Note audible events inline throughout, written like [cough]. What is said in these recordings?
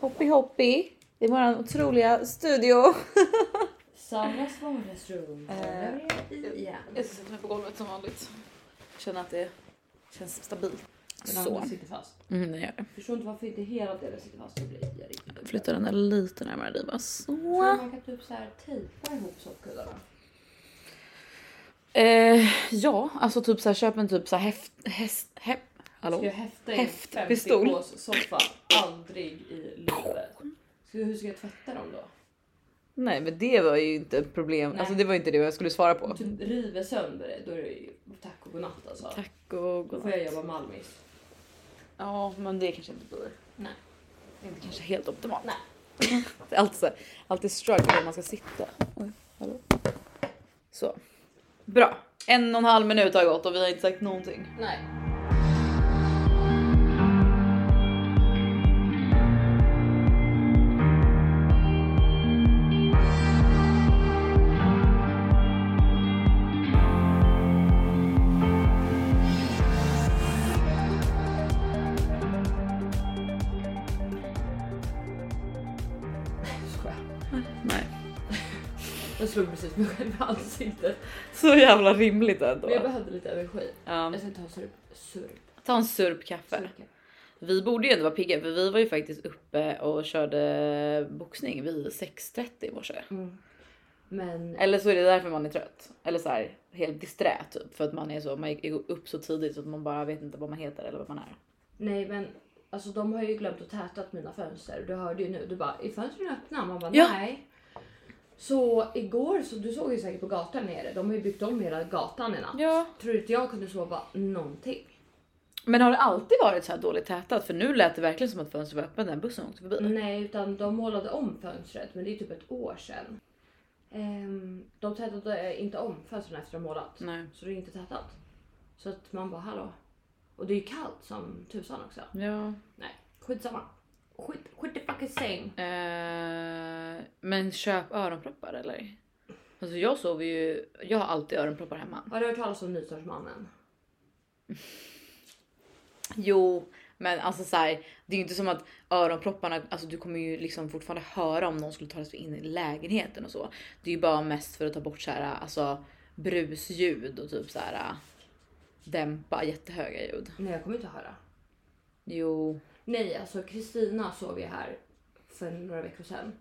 Hoppy hoppy i våran otroliga studio. [laughs] Saras vardagsrum. Eh, Där är vi igen. Jag ska sätta mig på golvet som vanligt. Känner att det känns stabilt. Den Så. sitter fast. Mm, det gör det. Förstår inte varför inte hela delen sitter fast. Det blir jag riktigt Flytta den där lite närmare dig bara så. Du man kan typ så här tejpa ihop soffkuddarna? Eh, ja, alltså typ så här, köp en typ så här häft, häst, häft, hallå? Ska jag häfta in Häftpistol. 50 kås soffa? Aldrig i livet. Ska, hur ska jag tvätta dem då? Nej men det var ju inte ett problem. Nej. Alltså det var inte det jag skulle svara på. Typ river sönder det, då är det ju tack och godnatt alltså. Tack och Då godnatt. får jag jobba Malmis. Ja men det kanske inte blir. Nej. Det är inte kanske helt optimalt. Nej. [laughs] Det är alltid så här, alltid struggle när man ska sitta. Oj, hallå. Så. Bra. En och en halv minut har gått och vi har inte sagt någonting. Nej. Mig själv i ansiktet. Så jävla rimligt ändå. Men jag behövde lite energi. Ja. Jag ska ta surp. Surp. Ta en surp kaffe. Surp. Vi borde ju ändå vara pigga för vi var ju faktiskt uppe och körde boxning vid 6.30 i morse. Mm. Men Eller så är det därför man är trött. Eller så här helt disträ typ för att man är så man gick upp så tidigt så att man bara vet inte vad man heter eller vad man är. nej men alltså de har ju glömt att tätat mina fönster. Du hörde ju nu. Du bara är fönstren öppna? Man bara Ja. nej. Så igår så du såg ju säkert på gatan nere. De har ju byggt om hela gatan i natt. Ja. Tror du inte jag kunde sova någonting? Men har det alltid varit så här dåligt tätat? För nu lät det verkligen som att fönstret var öppet när bussen åkte förbi. Nej, utan de målade om fönstret, men det är typ ett år sedan. Ehm, de tätade inte om fönstren efter de målat, Nej. så det är inte tätat. Så att man bara hallå. Och det är ju kallt som tusan också. Ja. Nej, skitsamma. Skit, skit the fucking same. Eh, men köp öronproppar eller? Alltså jag sover ju, jag har alltid öronproppar hemma. Har du hört talas om Nytorgsmannen? [laughs] Jo, men alltså så här, det är ju inte som att öronpropparna, alltså du kommer ju liksom fortfarande höra om någon skulle ta sig in i lägenheten och så. Det är ju bara mest för att ta bort så här, alltså brusljud och typ så här dämpa jättehöga ljud. Nej, jag kommer inte höra. Jo, Nej, alltså Kristina sov ju här för några veckor sedan.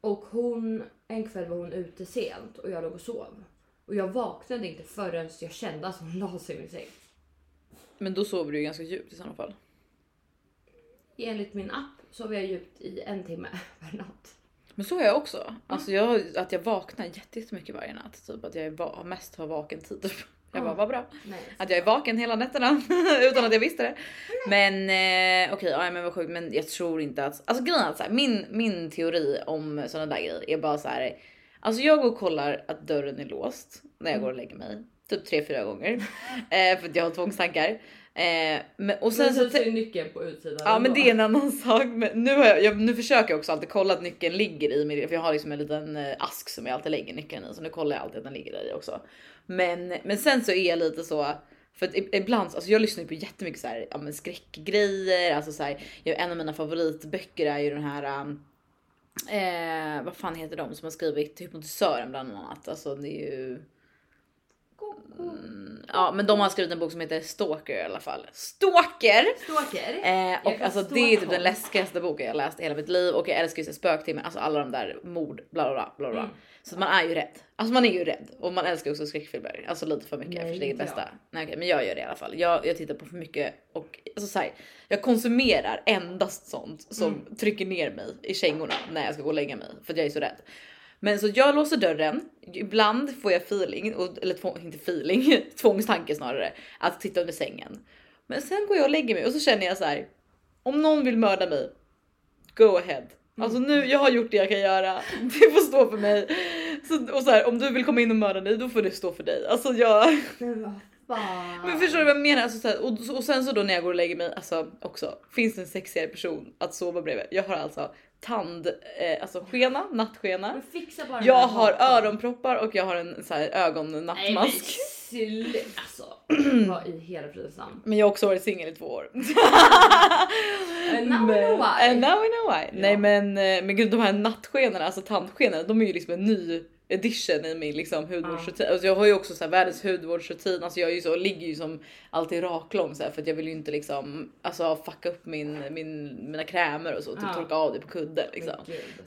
Och hon, en kväll var hon ute sent och jag låg och sov. Och jag vaknade inte förrän jag kände att hon la sig i min säng. men då sover du ju ganska djupt i sådana fall. Enligt min app sover jag djupt i en timme [laughs] per natt. Men så är jag också. Alltså jag, att jag vaknar jätte- jättemycket varje natt. Typ att jag är va- mest har vaken tid. Jag bara, vad bra. Nej. Att jag är vaken hela nätterna [laughs] utan att jag visste det. Men eh, okej, ja, men vad sjukt. Men jag tror inte att alltså grejen är att så här, min, min teori om sådana där grejer är bara så här. Alltså jag går och kollar att dörren är låst när jag går och lägger mig. Typ tre, fyra gånger. [laughs] Eh, för att jag har tvångstankar. Eh, men, och sen Men så, så är nyckeln på utsidan. Ja men det är en annan [laughs] sak. Men nu, har jag, jag, nu försöker jag också alltid kolla att nyckeln ligger i min, för jag har liksom en liten eh, ask som jag alltid lägger nyckeln i. Så nu kollar jag alltid att den ligger där i också. Men, men sen så är jag lite så, för att i- ibland, alltså jag lyssnar ju på jättemycket så här, ja, men skräckgrejer. Alltså så här, jag, en av mina favoritböcker är ju den här, um, eh, vad fan heter de som har skrivit Hypnotisören bland annat. Alltså det är ju Ja men de har skrivit en bok som heter Stalker i alla fall. Stalker! Stalker. Eh, och alltså det är typ den läskigaste boken jag läst i hela mitt liv och jag älskar ju spöktimmen, alltså alla de där mord, bla bla bla. bla, bla. Mm. Så man är ju rädd. Alltså man är ju rädd och man älskar också skräckfilmer. Alltså lite för mycket Nej, för sitt eget bästa. Nej, okej, men jag gör det i alla fall. Jag, jag tittar på för mycket och alltså så här, jag konsumerar endast sånt som Mm. trycker ner mig i kängorna när jag ska gå och lägga mig för att jag är så rädd. Men så jag låser dörren. Ibland får jag feeling, eller tvång, inte feeling, [laughs] tvångstanke snarare, att titta under sängen. Men sen går jag och lägger mig och så känner jag så här. Om någon vill mörda mig, go ahead. Alltså nu, jag har gjort det jag kan göra. [laughs] Det får stå för mig. Så, och så här, om du vill komma in och mörda mig, då får det stå för dig. Alltså jag... Men förstår du vad jag menar? Alltså, så här, och, och sen så då när jag går och lägger mig, alltså också, finns det en sexigare person att sova bredvid? Jag har alltså tand, eh, alltså skena, nattskena. Fixa bara Jag har öronproppar och jag har en så här Nej men ögonnattmask. Alltså. [clears throat] Vad i hela fridens namn. Men jag har också varit singel i två år. [laughs] And now we know why. And now we know why. Ja. Nej men, eh, men gud de här nattskenorna, alltså tandskenorna, de är ju liksom en ny edition i min liksom hudvårdsrutin. Alltså jag har ju också så här världens hudvårdsrutin, alltså jag är ju så, ligger ju som alltid raklång så här, för att jag vill ju inte liksom alltså fucka upp min, min, mina krämer och så, typ Ja. torka av det på kudden liksom.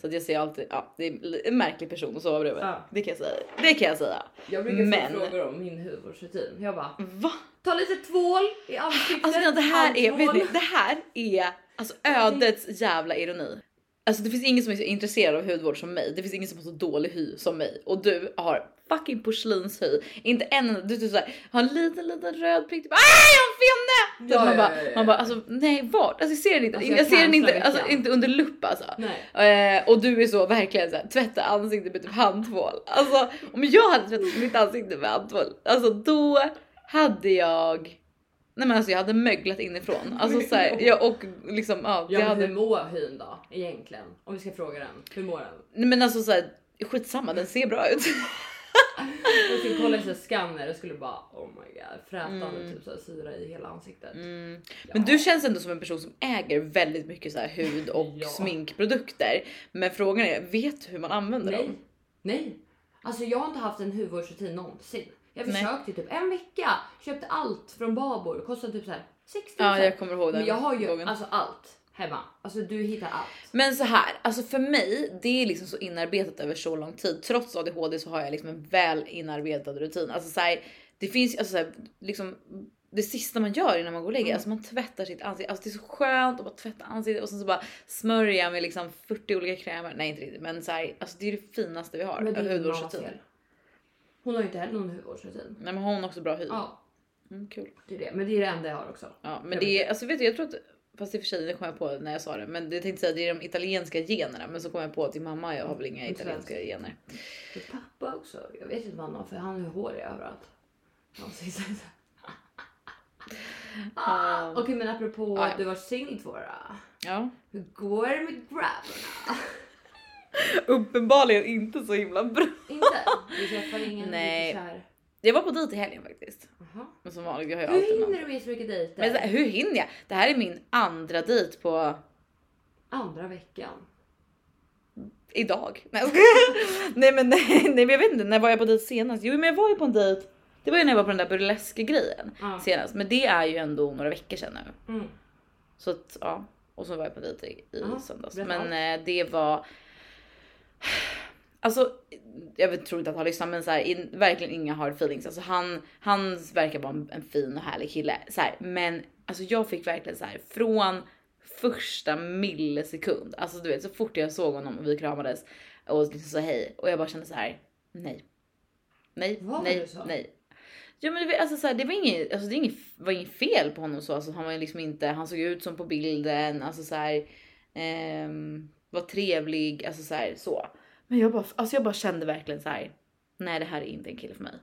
Så att jag ser alltid, ja det är en märklig person att sova bredvid. Ja. Det kan jag säga. Det kan jag säga. Jag brukar Men- få frågor om min hudvårdsrutin. Jag bara, Va? ta lite tvål i ansiktet. Alltså det här är, ni, det här är alltså ödets jävla ironi. Alltså det finns ingen som är så intresserad av hudvård som mig. Det finns ingen som har så dålig hy som mig och du har fucking porslinshy. Inte en du typ såhär, har en liten liten röd prick. Typ, ah, jag har en finne! Ja, man, ja, bara, ja, man bara alltså nej vart? Alltså jag ser den inte, Alltså, jag, jag ser den inte, alltså, inte under lupp alltså. Eh, och du är så verkligen såhär tvätta ansiktet med typ handtvål. Alltså om jag hade tvättat mitt ansikte med handtvål, alltså då hade jag Nej men alltså jag hade möglat inifrån. [laughs] Alltså så här, jag och liksom ja, Ja, men hur hade, mår hyn då egentligen? Om vi ska fråga den. Hur mår den? nej men alltså så här, skitsamma den ser bra ut. [laughs] Jag skulle kolla i en scanner och skulle bara oh my god frätande typ så här syra i hela ansiktet. Mm. Men du känns ändå som en person som äger väldigt mycket så här hud och [laughs] Ja. sminkprodukter. Men frågan är, vet du hur man använder Nej, dem? nej. Alltså jag har inte haft en hudvårdsrutin någonsin. Jag försökte i typ en vecka, köpte allt från Babor, kostade typ så här 60 Ja jag kommer ihåg den Men jag har ju gången. alltså allt hemma. Alltså du hittar allt. Men så här, alltså för mig, det är liksom så inarbetat över så lång tid. Trots ADHD så har jag liksom en väl inarbetad rutin. Alltså så här, det finns alltså så här, liksom det sista man gör innan man går och lägger Mm. alltså man tvättar sitt ansikte. Alltså det är så skönt att bara tvätta ansiktet och sen så bara smörja med liksom 40 olika krämer. Nej inte riktigt, men så här, alltså det är det finaste vi har. Men det är hudvårdsrutin. Hon har ju inte heller någon hudvårdsrutin. Nej men har hon också bra hy? Ja, Mm, kul. det är det. Men det är det enda jag har också. Ja, men Jag det är, alltså vet du, jag tror att Fast i och för sig, det kom jag på när jag sa det. Men det tänkte säga det är de italienska generna. Men så kom jag på att din mamma jag har väl inga Mm, italienska svensk. gener. För pappa också. Jag vet inte vad han har för han har hår i överallt. [laughs] Ah, Okej men apropå ja. att du var singel två då. Ja. Hur går det med grabbarna? [laughs] Uppenbarligen inte så himla bra. inte? Du [laughs] träffar ingen Nej. lite kär? Jag var på dejt i helgen faktiskt. Jaha. Men som vanligt, jag har ju Hur alltid någon. hinner du med så mycket dejter? Men så här, hur hinner jag? Det här är min andra dejt på Andra veckan. idag. Nej, [laughs] nej men nej, nej men jag vet inte, när var jag på dejt senast? Jo men jag var ju på en dejt. Det var ju när jag var på den där burleska grejen Ja. senast. Men det är ju ändå några veckor sedan nu. Mm. Så att ja, och så var jag på dejt i, i Jaha, söndags. Men eh, det var. Alltså, jag tror inte att han lyssnar, men så här, in, verkligen inga hard feelings. Alltså han, han verkar vara en, en fin och härlig kille. Så här, men alltså jag fick verkligen så här från första millisekund, alltså du vet så fort jag såg honom och vi kramades och liksom sa hej och jag bara kände så här. Nej. Nej, Vad nej, nej. Ja men det, alltså, så här, det var inget, alltså, det inget, var inget fel på honom så. Alltså, han var liksom inte, han såg ut som på bilden, alltså så här, ehm, var trevlig, alltså så här, så. Men jag bara, alltså jag bara kände verkligen så här. nej det här är inte en kille för mig.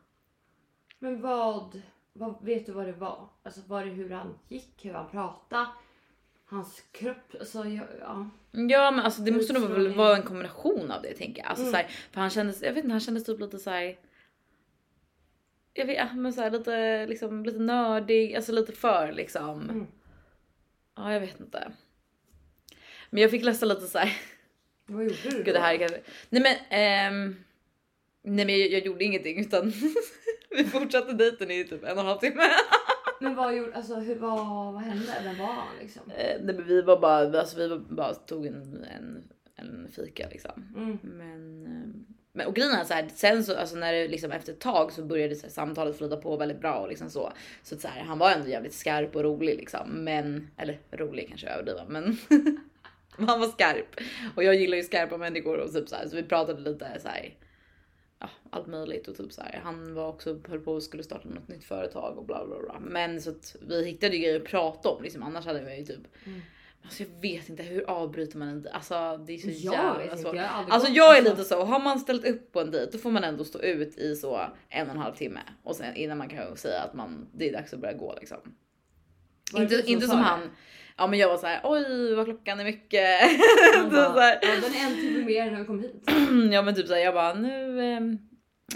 Men vad, vad, vet du vad det var? Alltså var det hur han gick, hur han pratade? Hans kropp, alltså ja. ja. Ja men alltså det måste nog Utstrålning. vara en kombination av det tänker jag. Alltså, Mm. så här, för han kändes, jag vet inte, han kändes typ lite så här. Jag vet men så här, lite liksom lite nördig, alltså lite för liksom. Mm. Ja jag vet inte. Men jag fick läsa lite så här. Vad gjorde du då? Gud det här är kanske... Nej men ehm, Nej men jag, jag gjorde ingenting utan [laughs] vi fortsatte dejten i typ en och en halv timme. [laughs] Men vad gjorde, alltså hur, vad, vad hände? Vem var han liksom? Eh, nej men vi var bara, alltså vi var bara tog en, en, en fika liksom. Mm. Men, ehm, men och grejen är så här, sen så alltså när det liksom efter ett tag så började så här, samtalet flyta på väldigt bra och liksom så. Så, att så här, han var ändå jävligt skarp och rolig liksom. Men, eller rolig kanske jag överdriver men [laughs] [laughs] han var skarp. Och jag gillar ju skarpa människor och typ så här, så vi pratade lite så här. Ja, allt möjligt och typ så här. Han var också höll på och skulle starta något nytt företag och bla bla bla. Men så att vi hittade ju grejer att prata om liksom. Annars hade vi ju typ. Mm. Alltså jag vet inte hur avbryter man inte? Alltså det är så Jag jävla svårt. jag Alltså jag är lite så, har man ställt upp på en dejt då får man ändå stå ut i så en och en halv timme och sen innan man kan säga att man det är dags att börja gå liksom. Inte, som inte som det? Ja men jag var så här, oj vad klockan är mycket. [laughs] Så bara, så här, ja, den är en timme mer när vi kom hit. [clears throat] ja men typ så här, jag bara nu. ehm,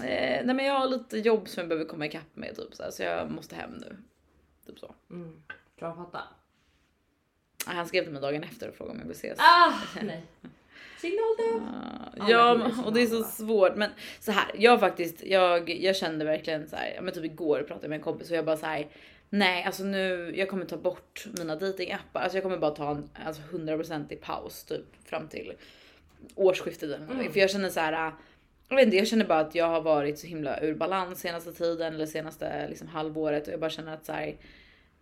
Eh, nej men jag har lite jobb som jag behöver komma ikapp med typ så, här, så jag måste hem nu. Typ så. Mm. Tror han fattar? Han skrev till mig dagen efter och frågade om jag vill ses. Ah, [laughs] nej. Signal då! Ah, Ja, och det är så svårt. Men så här, jag faktiskt, jag, jag kände verkligen så här, men typ igår pratade jag med en kompis och jag bara så här. Nej, alltså nu, jag kommer ta bort mina datingappar. Alltså jag kommer bara ta en alltså 100% i paus typ fram till årsskiftet eller. Mm. För jag känner så här. Jag vet inte, jag känner bara att jag har varit så himla ur balans senaste tiden eller senaste liksom halvåret och jag bara känner att så här.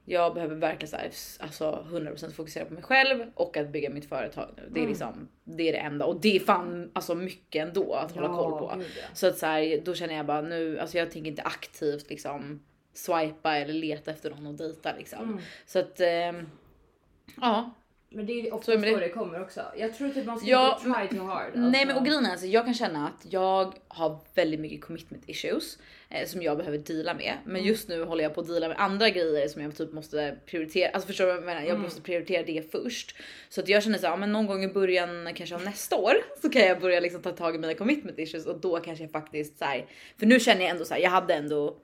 Jag behöver verkligen så här, alltså 100% fokusera på mig själv och att bygga mitt företag nu. Det är Mm. liksom, det är det enda och det är fan alltså mycket ändå att hålla koll på. gud, ja. Så att så här, då känner jag bara nu, alltså jag tänker inte aktivt liksom swipa eller leta efter någon att dejta liksom. Mm. Så att ehm, ja, Men det är ofta Så så, är det. det kommer också. Jag tror typ man ska Ja, inte try too hard. Nej men alltså. och grejen är alltså, jag kan känna att jag har väldigt mycket commitment issues eh, som jag behöver deala med. Men Mm. just nu håller jag på att deala med andra grejer som jag typ måste prioritera. Alltså förstår du vad jag menar? Jag Mm. måste prioritera det först. Så att jag känner så här, ja, men någon gång i början kanske av nästa år så kan jag börja liksom ta tag i mina commitment issues och då kanske jag faktiskt så här, för nu känner jag ändå så här, jag hade ändå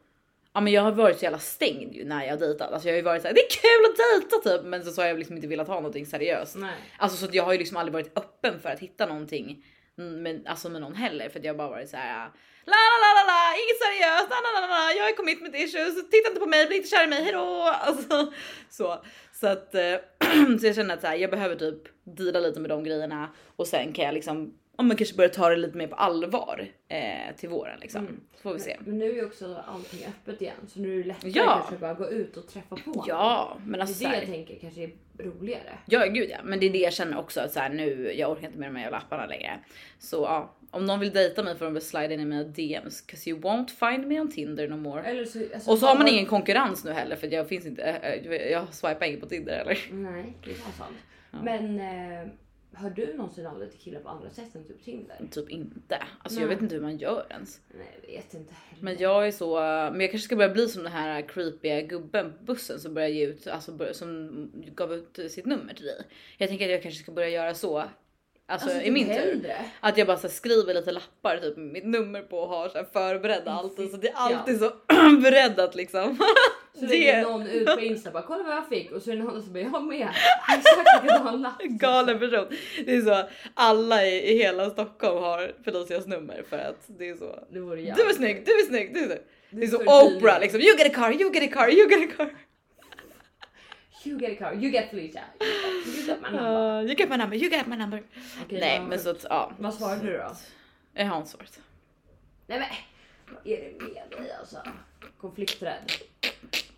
Ja men jag har varit så jävla stängd ju när jag dejtat. Alltså jag har ju varit såhär, det är kul att dejta typ. Men så, så har jag liksom inte velat ha någonting seriöst. Nej. Alltså så att jag har ju liksom aldrig varit öppen för att hitta någonting med, alltså med någon heller för att jag bara varit så här. La la la la la, inget seriöst, la la la la, jag har commitment issues, titta inte på mig, bli inte kär i mig, hejdå! Alltså [laughs] så. Så att eh, [clears throat] så jag känner att så här, jag behöver typ deala lite med de grejerna och sen kan jag liksom om man kanske börjar ta det lite mer på allvar eh, till våren liksom. Mm. Får vi se. Men nu är ju också allting öppet igen så nu är det lättare Ja. kanske bara gå ut och träffa på Ja, men Det alltså är så det jag tänker kanske är roligare. Ja gud ja, men det är det jag känner också att så här, nu, jag orkar inte med de här jävla apparna längre. Så ja, om någon vill dejta mig får de väl slida in i mina DMs cause you won't find me on Tinder no more. Eller så, alltså, Och så har man ingen konkurrens nu heller för jag finns inte, eh, eh, jag swipar inte på Tinder eller. Nej, det är sant. Ja. Men eh, hör du någonsin av dig till killar på andra sätt än typ Tinder? Typ inte. Alltså jag Nej. vet inte hur man gör ens. Nej, jag vet inte heller. Men jag är så, men jag kanske ska börja bli som den här creepiga gubben på bussen som börjar ge ut, alltså som gav ut sitt nummer till dig. Jag tänker att jag kanske ska börja göra så. Alltså, i typ min tur. Att jag bara så skriver lite lappar typ mitt nummer på och har så här, förberedda alltid så det är Ja. alltid så [clears throat] [clears throat] beredd att liksom. [laughs] Så Det- lägger någon ut på Insta bara kolla vad jag fick och så är det någon som bara jag med. Exakt likadan lapp. Galen person. Det är så alla i, i hela Stockholm har Felicias nummer för att det är så. Det vore Du är snygg, du är snygg, du är snygg. Det är så. Oprah liksom. You get a car, you get a car, you get a car. [laughs] You get a car, you get Felicia. You get my number. Uh, you get my number, you get my number. Okej, Nej men så att ja. Vad svarade du då? Jag har inte svarat. Nej men vad är det med dig alltså? Konflikträdd?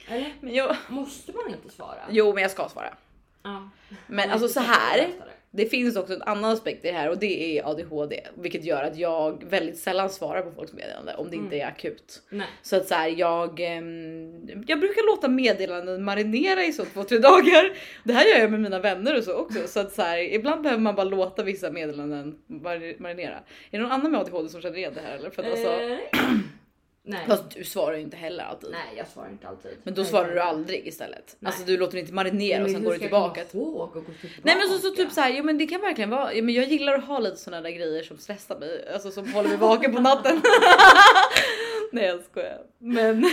Eller? Men jag, Måste man inte svara? jo men jag ska svara. Ja. Men alltså så här. det finns också en annan aspekt i det här och det är ADHD, vilket gör att jag väldigt sällan svarar på folks meddelande om det inte är akut. Nej. Så att så här, jag, ehm, jag brukar låta meddelanden marinera i så två, tre dagar. Det här gör jag med mina vänner och så också. Så att så här, ibland behöver man bara låta vissa meddelanden mari- marinera. Är det någon annan med ADHD som känner igen det här eller? För att alltså, Eh, Nej. fast du svarar ju inte heller alltid. Nej, jag svarar inte alltid. Men då Nej, svarar du aldrig istället. Nej. Alltså du låter inte marinera och Men sen hur går du ska jag tillbaka. komma ihåg och gå tillbaka? Nej men så, så typ så här, jo men det kan verkligen vara, ja, men jag gillar att ha lite såna där grejer som stressar mig, alltså som håller mig vaken på natten. [laughs] Nej jag skojar. Men [laughs]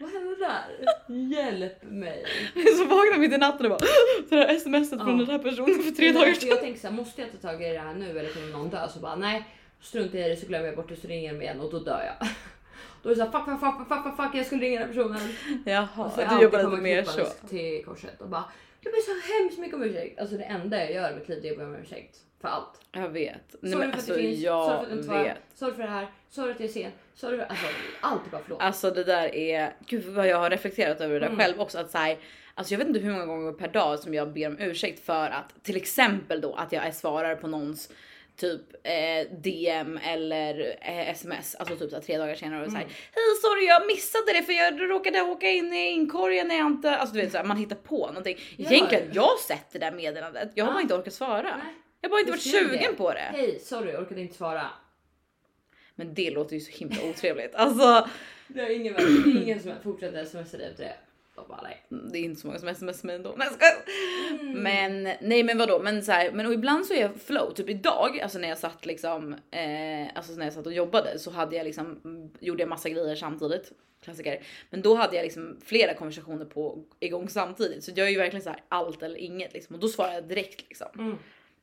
Vad hände där? Hjälp mig. [laughs] så vaknar jag mitt i natten och bara [gasps] det här smset från Ja. den här personen för tre dagar sedan. Jag tänker såhär, måste jag ta tag i det här nu eller kommer någon dö? Så bara nej, strunta i det så glömmer jag bort det så ringer de igen och då dör jag. [laughs] Då är det såhär fuck, fuck, fuck, fuck, fuck, fuck, jag skulle ringa den personen. Jaha, du jobbar lite mer så. till korset och bara jag ber så hemskt mycket om ursäkt. Alltså det enda jag gör i mitt liv det är att be om ursäkt för allt. Jag vet. Nej, Sorry men för att alltså det finns, sorry jag för att var, vet. sorry för det här, sorry att jag är sen, sorry för, alltså allt är bara förlåt. Alltså det där är, gud vad jag har reflekterat över det där Mm. själv också. Att så här, alltså jag vet inte hur många gånger per dag som jag ber om ursäkt för att till exempel då att jag svarar på någons typ eh, DM eller eh, sms, alltså typ så här, tre dagar senare och säger Mm. hej sorry jag missade det för jag råkade åka in i inkorgen när jag inte, alltså du vet så här, man hittar på någonting. Ja. Egentligen jag har sett det där meddelandet, jag har Ja. bara inte orkat svara. Nej. Jag har bara inte varit sugen det. på det. Hej, sorry orkade inte svara. Men det låter ju så himla otrevligt. Alltså Det är ingen, det är ingen som fortsätter smsa dig efter det. De bara nej. Det är inte så många som smsar mig ändå. Nej, skojar. Men nej, men vadå? Men så här, men och ibland så är jag flow. Typ idag, alltså när jag satt liksom, eh, alltså när jag satt och jobbade så hade jag liksom mm, gjorde jag massa grejer samtidigt. Klassiker. Men då hade jag liksom flera konversationer på igång samtidigt så jag är ju verkligen så här allt eller inget liksom och då svarar jag direkt liksom. Mm.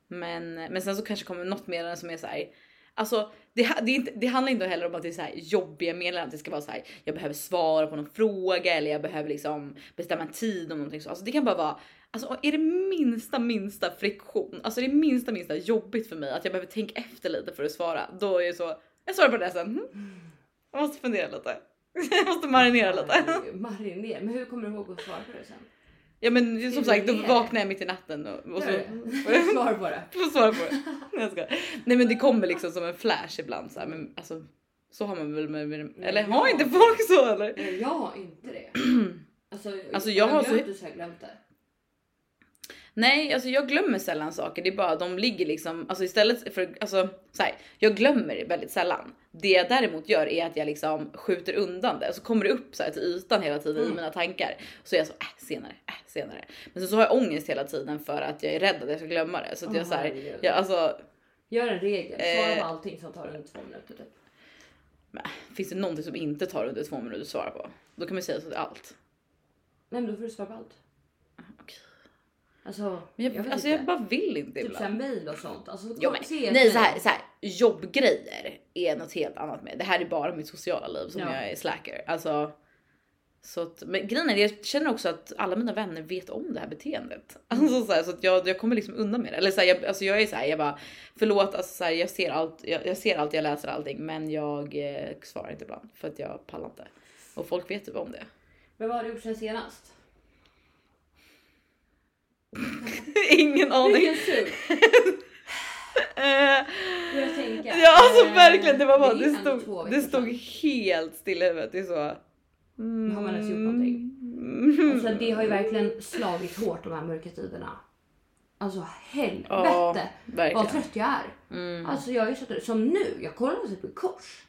Men, men sen så kanske kommer något meddelande som är så här. Alltså det, det, inte, det handlar inte heller om att det är så här jobbiga meddelanden. att Det ska vara så här. Jag behöver svara på någon fråga eller jag behöver liksom bestämma en tid om någonting så. Alltså det kan bara vara. Alltså är det minsta minsta friktion, alltså det minsta minsta jobbigt för mig att jag behöver tänka efter lite för att svara. Då är det så. Jag svarar på det sen. Mm. Jag måste fundera lite. [laughs] Jag måste marinera lite. Marinera. Men hur kommer du ihåg att svara på det sen? Ja men som sagt, då vaknar jag mitt i natten och, och så. [laughs] Svara på det. Får svara på det. Nej, jag skojar. Nej men det kommer liksom som en flash ibland så här, men alltså så har man väl med, med eller har inte folk så eller? Nej, jag har inte det. [clears throat] Alltså, Alltså, jag har har så- glömt det så jag glömt det. Nej, alltså jag glömmer sällan saker. Det är bara de ligger liksom, alltså istället för, alltså så här, jag glömmer väldigt sällan. Det jag däremot gör är att jag liksom skjuter undan det så kommer det upp så här till ytan hela tiden i Mm. mina tankar. Så är jag så, äh, senare, äh, senare. Men så, så har jag ångest hela tiden för att jag är rädd att jag ska glömma det. Så att Åh, jag så här, jag, alltså, Gör en regel. Svara Eh. på allting som tar under två minuter typ. finns det någonting som inte tar under två minuter att svara på? Då kan man säga så till allt. Nej men då får du svara på allt. Okej. Alltså, Men jag, vet alltså jag bara vill inte Typ ibland. mail och sånt. Alltså, Jo, men, nej mail. så här, så här, jobbgrejer är något helt annat med. Det här är bara mitt sociala liv som Ja. jag är slacker. Alltså, så att, men grejen är, jag känner också att alla mina vänner vet om det här beteendet. [laughs] Alltså så, här, så att jag, jag kommer liksom undan med det. Eller så här, jag, alltså jag är så här, jag bara förlåt, alltså så här, jag ser allt, jag, jag ser allt, jag läser allting, men jag eh, svarar inte ibland för att jag pallar inte. Och folk vet typ om det. Men vad har du gjort sen senast? [laughs] Ingen aning. Vilken suck. [laughs] Eh, Börja tänka. Ja alltså Eh, verkligen, det var bara, det två stod, det stod helt stilla i huvudet. Det är så. Mm. Har man ens gjort någonting? Mm. Alltså det har ju verkligen slagit hårt de här mörka tiderna. Alltså helvete Ja, vad trött jag är. Mm. Alltså jag är så trött. Som nu, jag kollar typ på kors.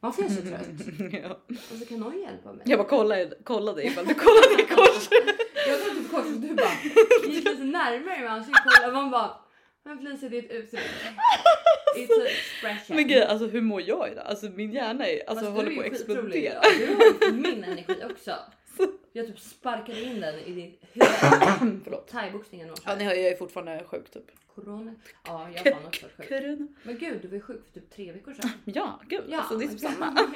Varför är jag så [laughs] trött? Ja. Alltså kan någon hjälpa mig? Jag bara kollade, kollade ifall du kollade i kors. Jag kollade typ kors du bara [laughs] gick lite närmare med ansiktet och kollade. Man bara men Felicia det är ett uttryck. It's a expression. Men grej, alltså hur mår jag idag? Alltså min hjärna är, alltså, Fast håller på att explodera. Du har min energi också. [laughs] Jag typ sparkade in den i ditt huvud. [coughs] Förlåt. Thaiboxningen och Ja, ni hör, jag är fortfarande sjuk typ. Corona. Ja, jag har fan också varit sjuk. Corona. Men gud, du var ju sjuk för typ tre veckor sedan. Ja, gud. Ja, alltså det är typ samma.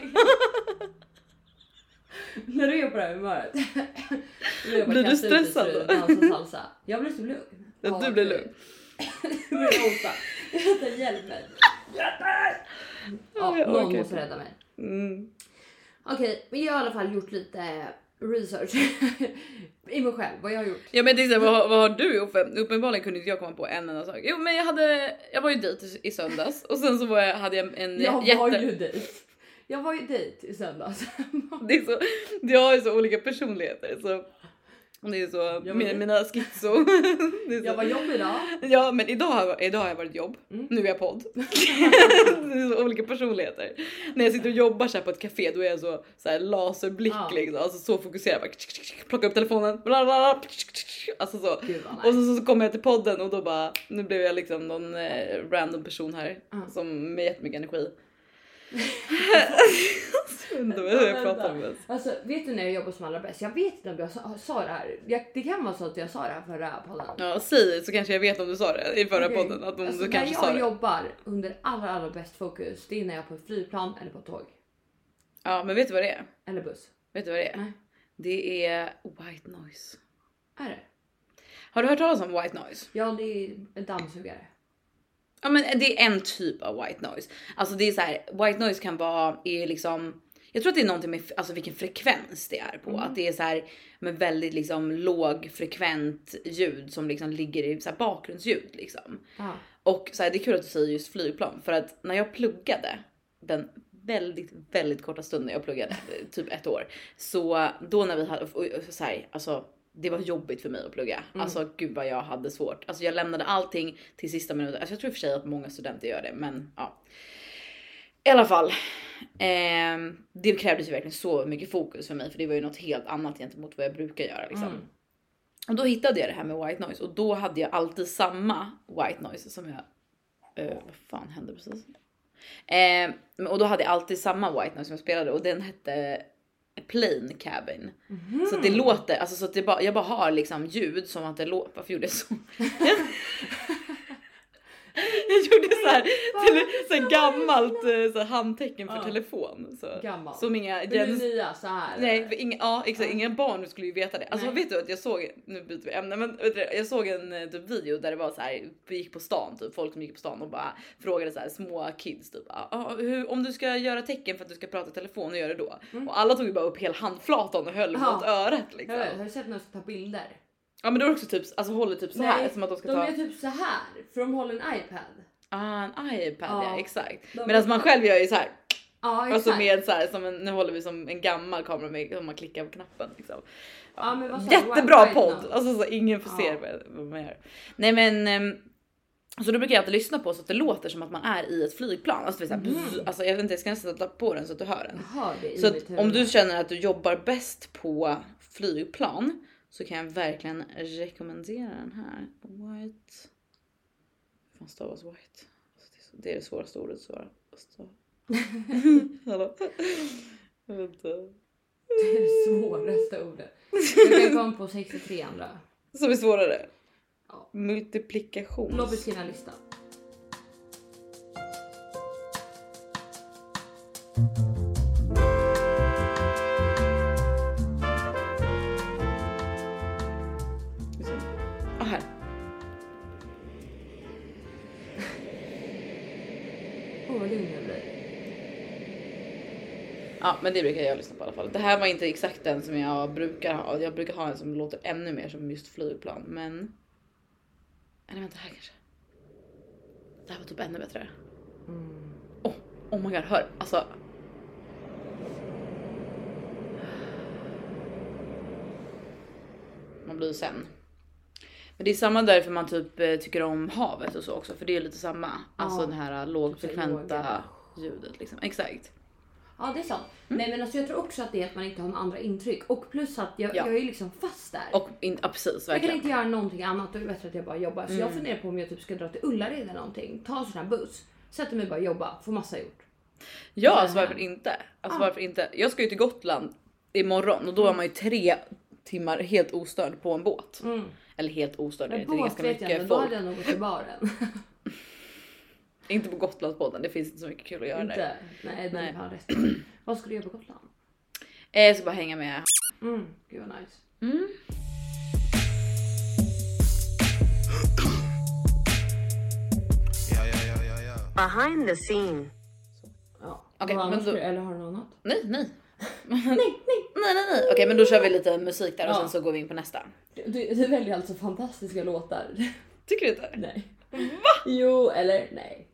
[laughs] När du är på det här humöret. [laughs] Jag Blir du stressad då? salsa. Jag blir så lugn. [laughs] Ja, du blir lugn. Du börjar hosta. Vänta, hjälp mig. Ja, Jag någon orkar måste rädda mig. Mm. Okej, men jag har i alla fall gjort lite research i mig själv. Vad jag har gjort. Ja men det är så, här, vad, vad har du gjort? Uppenbarligen kunde inte jag komma på en enda sak. Jo men jag hade, jag var ju dit i söndags och sen så var jag, hade jag en Jag jätte... var ju dejt. Jag var ju dejt i söndags. Det är så, jag har ju så olika personligheter så det är så, var mina, mina schizo. Det så. Jag var jobb idag. Ja men idag jag- idag har jag varit jobb, Mm. nu är jag podd. [laughs] det är så olika personligheter. När jag sitter och jobbar så här på ett café då är jag så, så här laserblick Ja. liksom, alltså så fokuserad. Bara, plocka upp telefonen, bla, bla, alltså så. Gud Och nice. så, så kommer jag till podden och då bara, nu blev jag liksom någon eh, random person här Ja. som med jättemycket energi. Jag jag pratar om ens. Alltså vet du när jag jobbar som allra bäst? Jag vet inte om jag sa, sa det här. Jag, det kan vara så att jag sa det här förra podden. Ja, säg så kanske jag vet om du sa det i förra Okej. podden. Att om Alltså, du när kanske jag sa det. jobbar under allra, allra bäst fokus, det är när jag är på ett flygplan eller på ett tåg. Ja, men vet du vad det är? Eller buss. Vet du vad det är? Nej. Det är white noise. Är det? Har du hört talas om white noise? Ja, det är en dammsugare. Ja, men det är en typ av white noise. Alltså det är så här, white noise kan vara är liksom. Jag tror att det är någonting med alltså vilken frekvens det är på. Mm. Att det är så här med väldigt liksom låg frekvent ljud som liksom ligger i så här bakgrundsljud liksom. Ja. Och så här, det är kul att du säger just flygplan för att när jag pluggade den väldigt, väldigt korta stunden jag pluggade, typ ett år, så då när vi hade så här, alltså det var jobbigt för mig att plugga. Mm. Alltså gud vad jag hade svårt. Alltså jag lämnade allting till sista minuten. Alltså jag tror i och för sig att många studenter gör det, men ja. I alla fall. Eh, det krävdes ju verkligen så mycket fokus för mig för det var ju något helt annat gentemot vad jag brukar göra liksom. Mm. Och då hittade jag det här med white noise och då hade jag alltid samma white noise som jag. Eh, vad fan hände precis? Eh, och då hade jag alltid samma white noise som jag spelade och den hette Plain Cabin. Så att det låter, alltså så att det bara, jag bara har liksom ljud som att det låter. Varför gjorde jag så? [laughs] [laughs] [laughs] jag gjorde så här till så här gammalt eh, så här handtecken för Ja. telefon. Så, Gammalt. som inga gens- nya så här. Nej, för inga, ja, exakt, Ja. inga barn skulle ju veta det. Alltså Nej. vet du att jag såg, nu byter vi ämne, men vet du, jag såg en eh, typ, video där det var så här, vi gick på stan, typ folk som gick på stan och bara frågade så här små kids typ, ah, ah, hur, om du ska göra tecken för att du ska prata telefon, hur gör du då? Och alla tog ju bara upp hela handflatan och höll Mm. Ja. mot örat liksom. Jag har du sett när de ska ta bilder? Ja men då är det också typ, alltså håller typ så här som att de ska de ta är typ så här för de håller en iPad. ah, en iPad, ja, Ja. exakt. De- Medan man själv gör ju så här, Ja exakt. alltså med så här som en, nu håller vi som en gammal kamera med om man klickar på knappen liksom. Ja, jag? Jättebra White podd! noise. Alltså så ingen får se Ja. vad, man gör. Nej men ehm, så då brukar jag alltid lyssna på så att det låter som att man är i ett flygplan. Alltså, det är så här, bzz, alltså jag vet inte, jag ska nästan sätta på den så att du hör den. I Så att om du känner att du jobbar bäst på flygplan så kan jag verkligen rekommendera den här. White. Hur fan stavas white? Alltså, det är Det svåraste ordet att svara. stava. [laughs] Hallå? Vänta. Det är det svåraste ordet. Jag kan komma på 63 andra. Som är svårare? Ja. Multiplikation. Låt beskriva listan. Ah, Ja, men det brukar jag lyssna på i alla fall. Det här var inte exakt den som jag brukar ha. Jag brukar ha en som låter ännu mer som just flygplan, men. Eller vänta här kanske. Det här var typ ännu bättre. Mm. Oh, oh my god, hör alltså. Man blir sen. Men det är samma därför man typ eh, tycker om havet och så också, för det är lite samma. Alltså Ja. det här lågfrekventa låga. ljudet liksom. Exakt. Ja det är sant. Nej men alltså jag tror också att det är att man inte har några andra intryck. Och plus att jag, Ja. jag är liksom fast där. Och in, ja, precis, jag kan verkligen. inte göra någonting annat och det är bättre att jag bara jobbar. Så jag funderar på om jag typ ska dra till Ullared eller någonting. Ta en sån här buss. Sätter mig och bara jobba. Få massa gjort. Ja, Så alltså varför inte? Alltså Ja. varför inte? Jag ska ju till Gotland imorgon och då är man ju tre timmar helt ostörd på en båt. Mm. Eller helt ostörd, det är inte det båt ganska vet jag mycket men då folk. hade jag nog gått till baren. [laughs] Inte på Gotlandsbåten, det finns inte så mycket kul att göra där. inte. Nej, Nej. Nej. Fan resten. [clears throat] Vad ska du göra på Gotland? Eh, Jag ska bara hänga med. Mm. Gud vad nice. Mm. Behind the scene. Ja. Vad men då- Eller har du något annat? Nej, nej. [laughs] Nej, nej. Nej, nej, nej. Okej, men då kör vi lite musik där och Ja. sen så går vi in på nästa. Du, du väljer alltså fantastiska låtar. Tycker du inte? nej. Va? Jo, eller nej.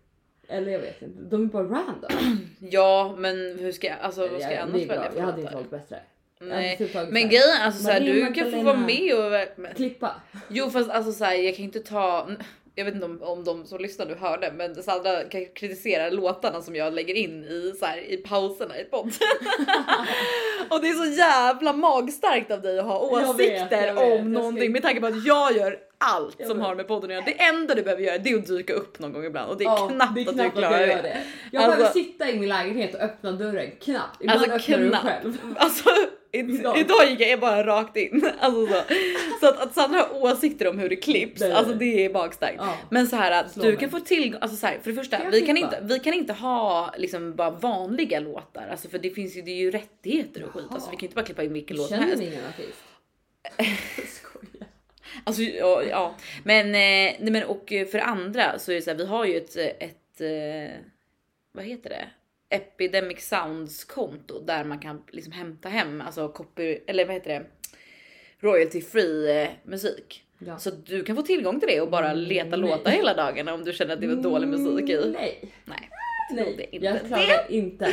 Eller jag vet inte. De är bara random. [clears throat] Ja, men hur ska jag, alltså vad ska jag annars välja Jag hade inte valt bättre. Nej, typ men grejen alltså såhär, du kan få vara med och... Men, Klippa. jo fast alltså såhär, jag kan inte ta... Jag vet inte om, om de som lyssnar nu hörde, men Sandra kan kritisera låtarna som jag lägger in i, så här, i pauserna i podden. [laughs] och det är så jävla magstarkt av dig att ha vet, åsikter jag vet. Jag ska om någonting inte- med tanke på att jag gör allt Jag som vet. har med podden att göra. Det enda du behöver göra det är att dyka upp någon gång ibland och det är Ja, knappt, det är att knappt du klarar jag det. Jag Alltså- behöver sitta i min lägenhet och öppna dörren. Knappt. Ibland Alltså öppnar du knappt. själv. Alltså Idag. idag gick jag bara rakt in. [laughs] Alltså så. så att, att Sandra har åsikter om hur det klipps, Nej. alltså det är magstarkt. Ja. Men så här att Slå du mig. kan få tillgång, alltså så här, för det första, vi kan, inte, vi kan inte ha liksom bara vanliga låtar, alltså för det finns ju, det är ju rättigheter och skit, alltså vi kan inte bara klippa in vilken låt som Känner helst. ni ingen artist? [laughs] Skojar. Alltså ja, ja. men, eh, nej, men och för andra så är det så här, vi har ju ett, ett eh, vad heter det? Epidemic Sounds konto där man kan liksom hämta hem alltså copy eller vad heter det? Royalty free eh, musik. Ja. Så du kan få tillgång till det och bara leta Mm, nej. låtar hela dagen om du känner att det var dålig musik i. Nej. Nej, Nej, inte jag det. klagar inte.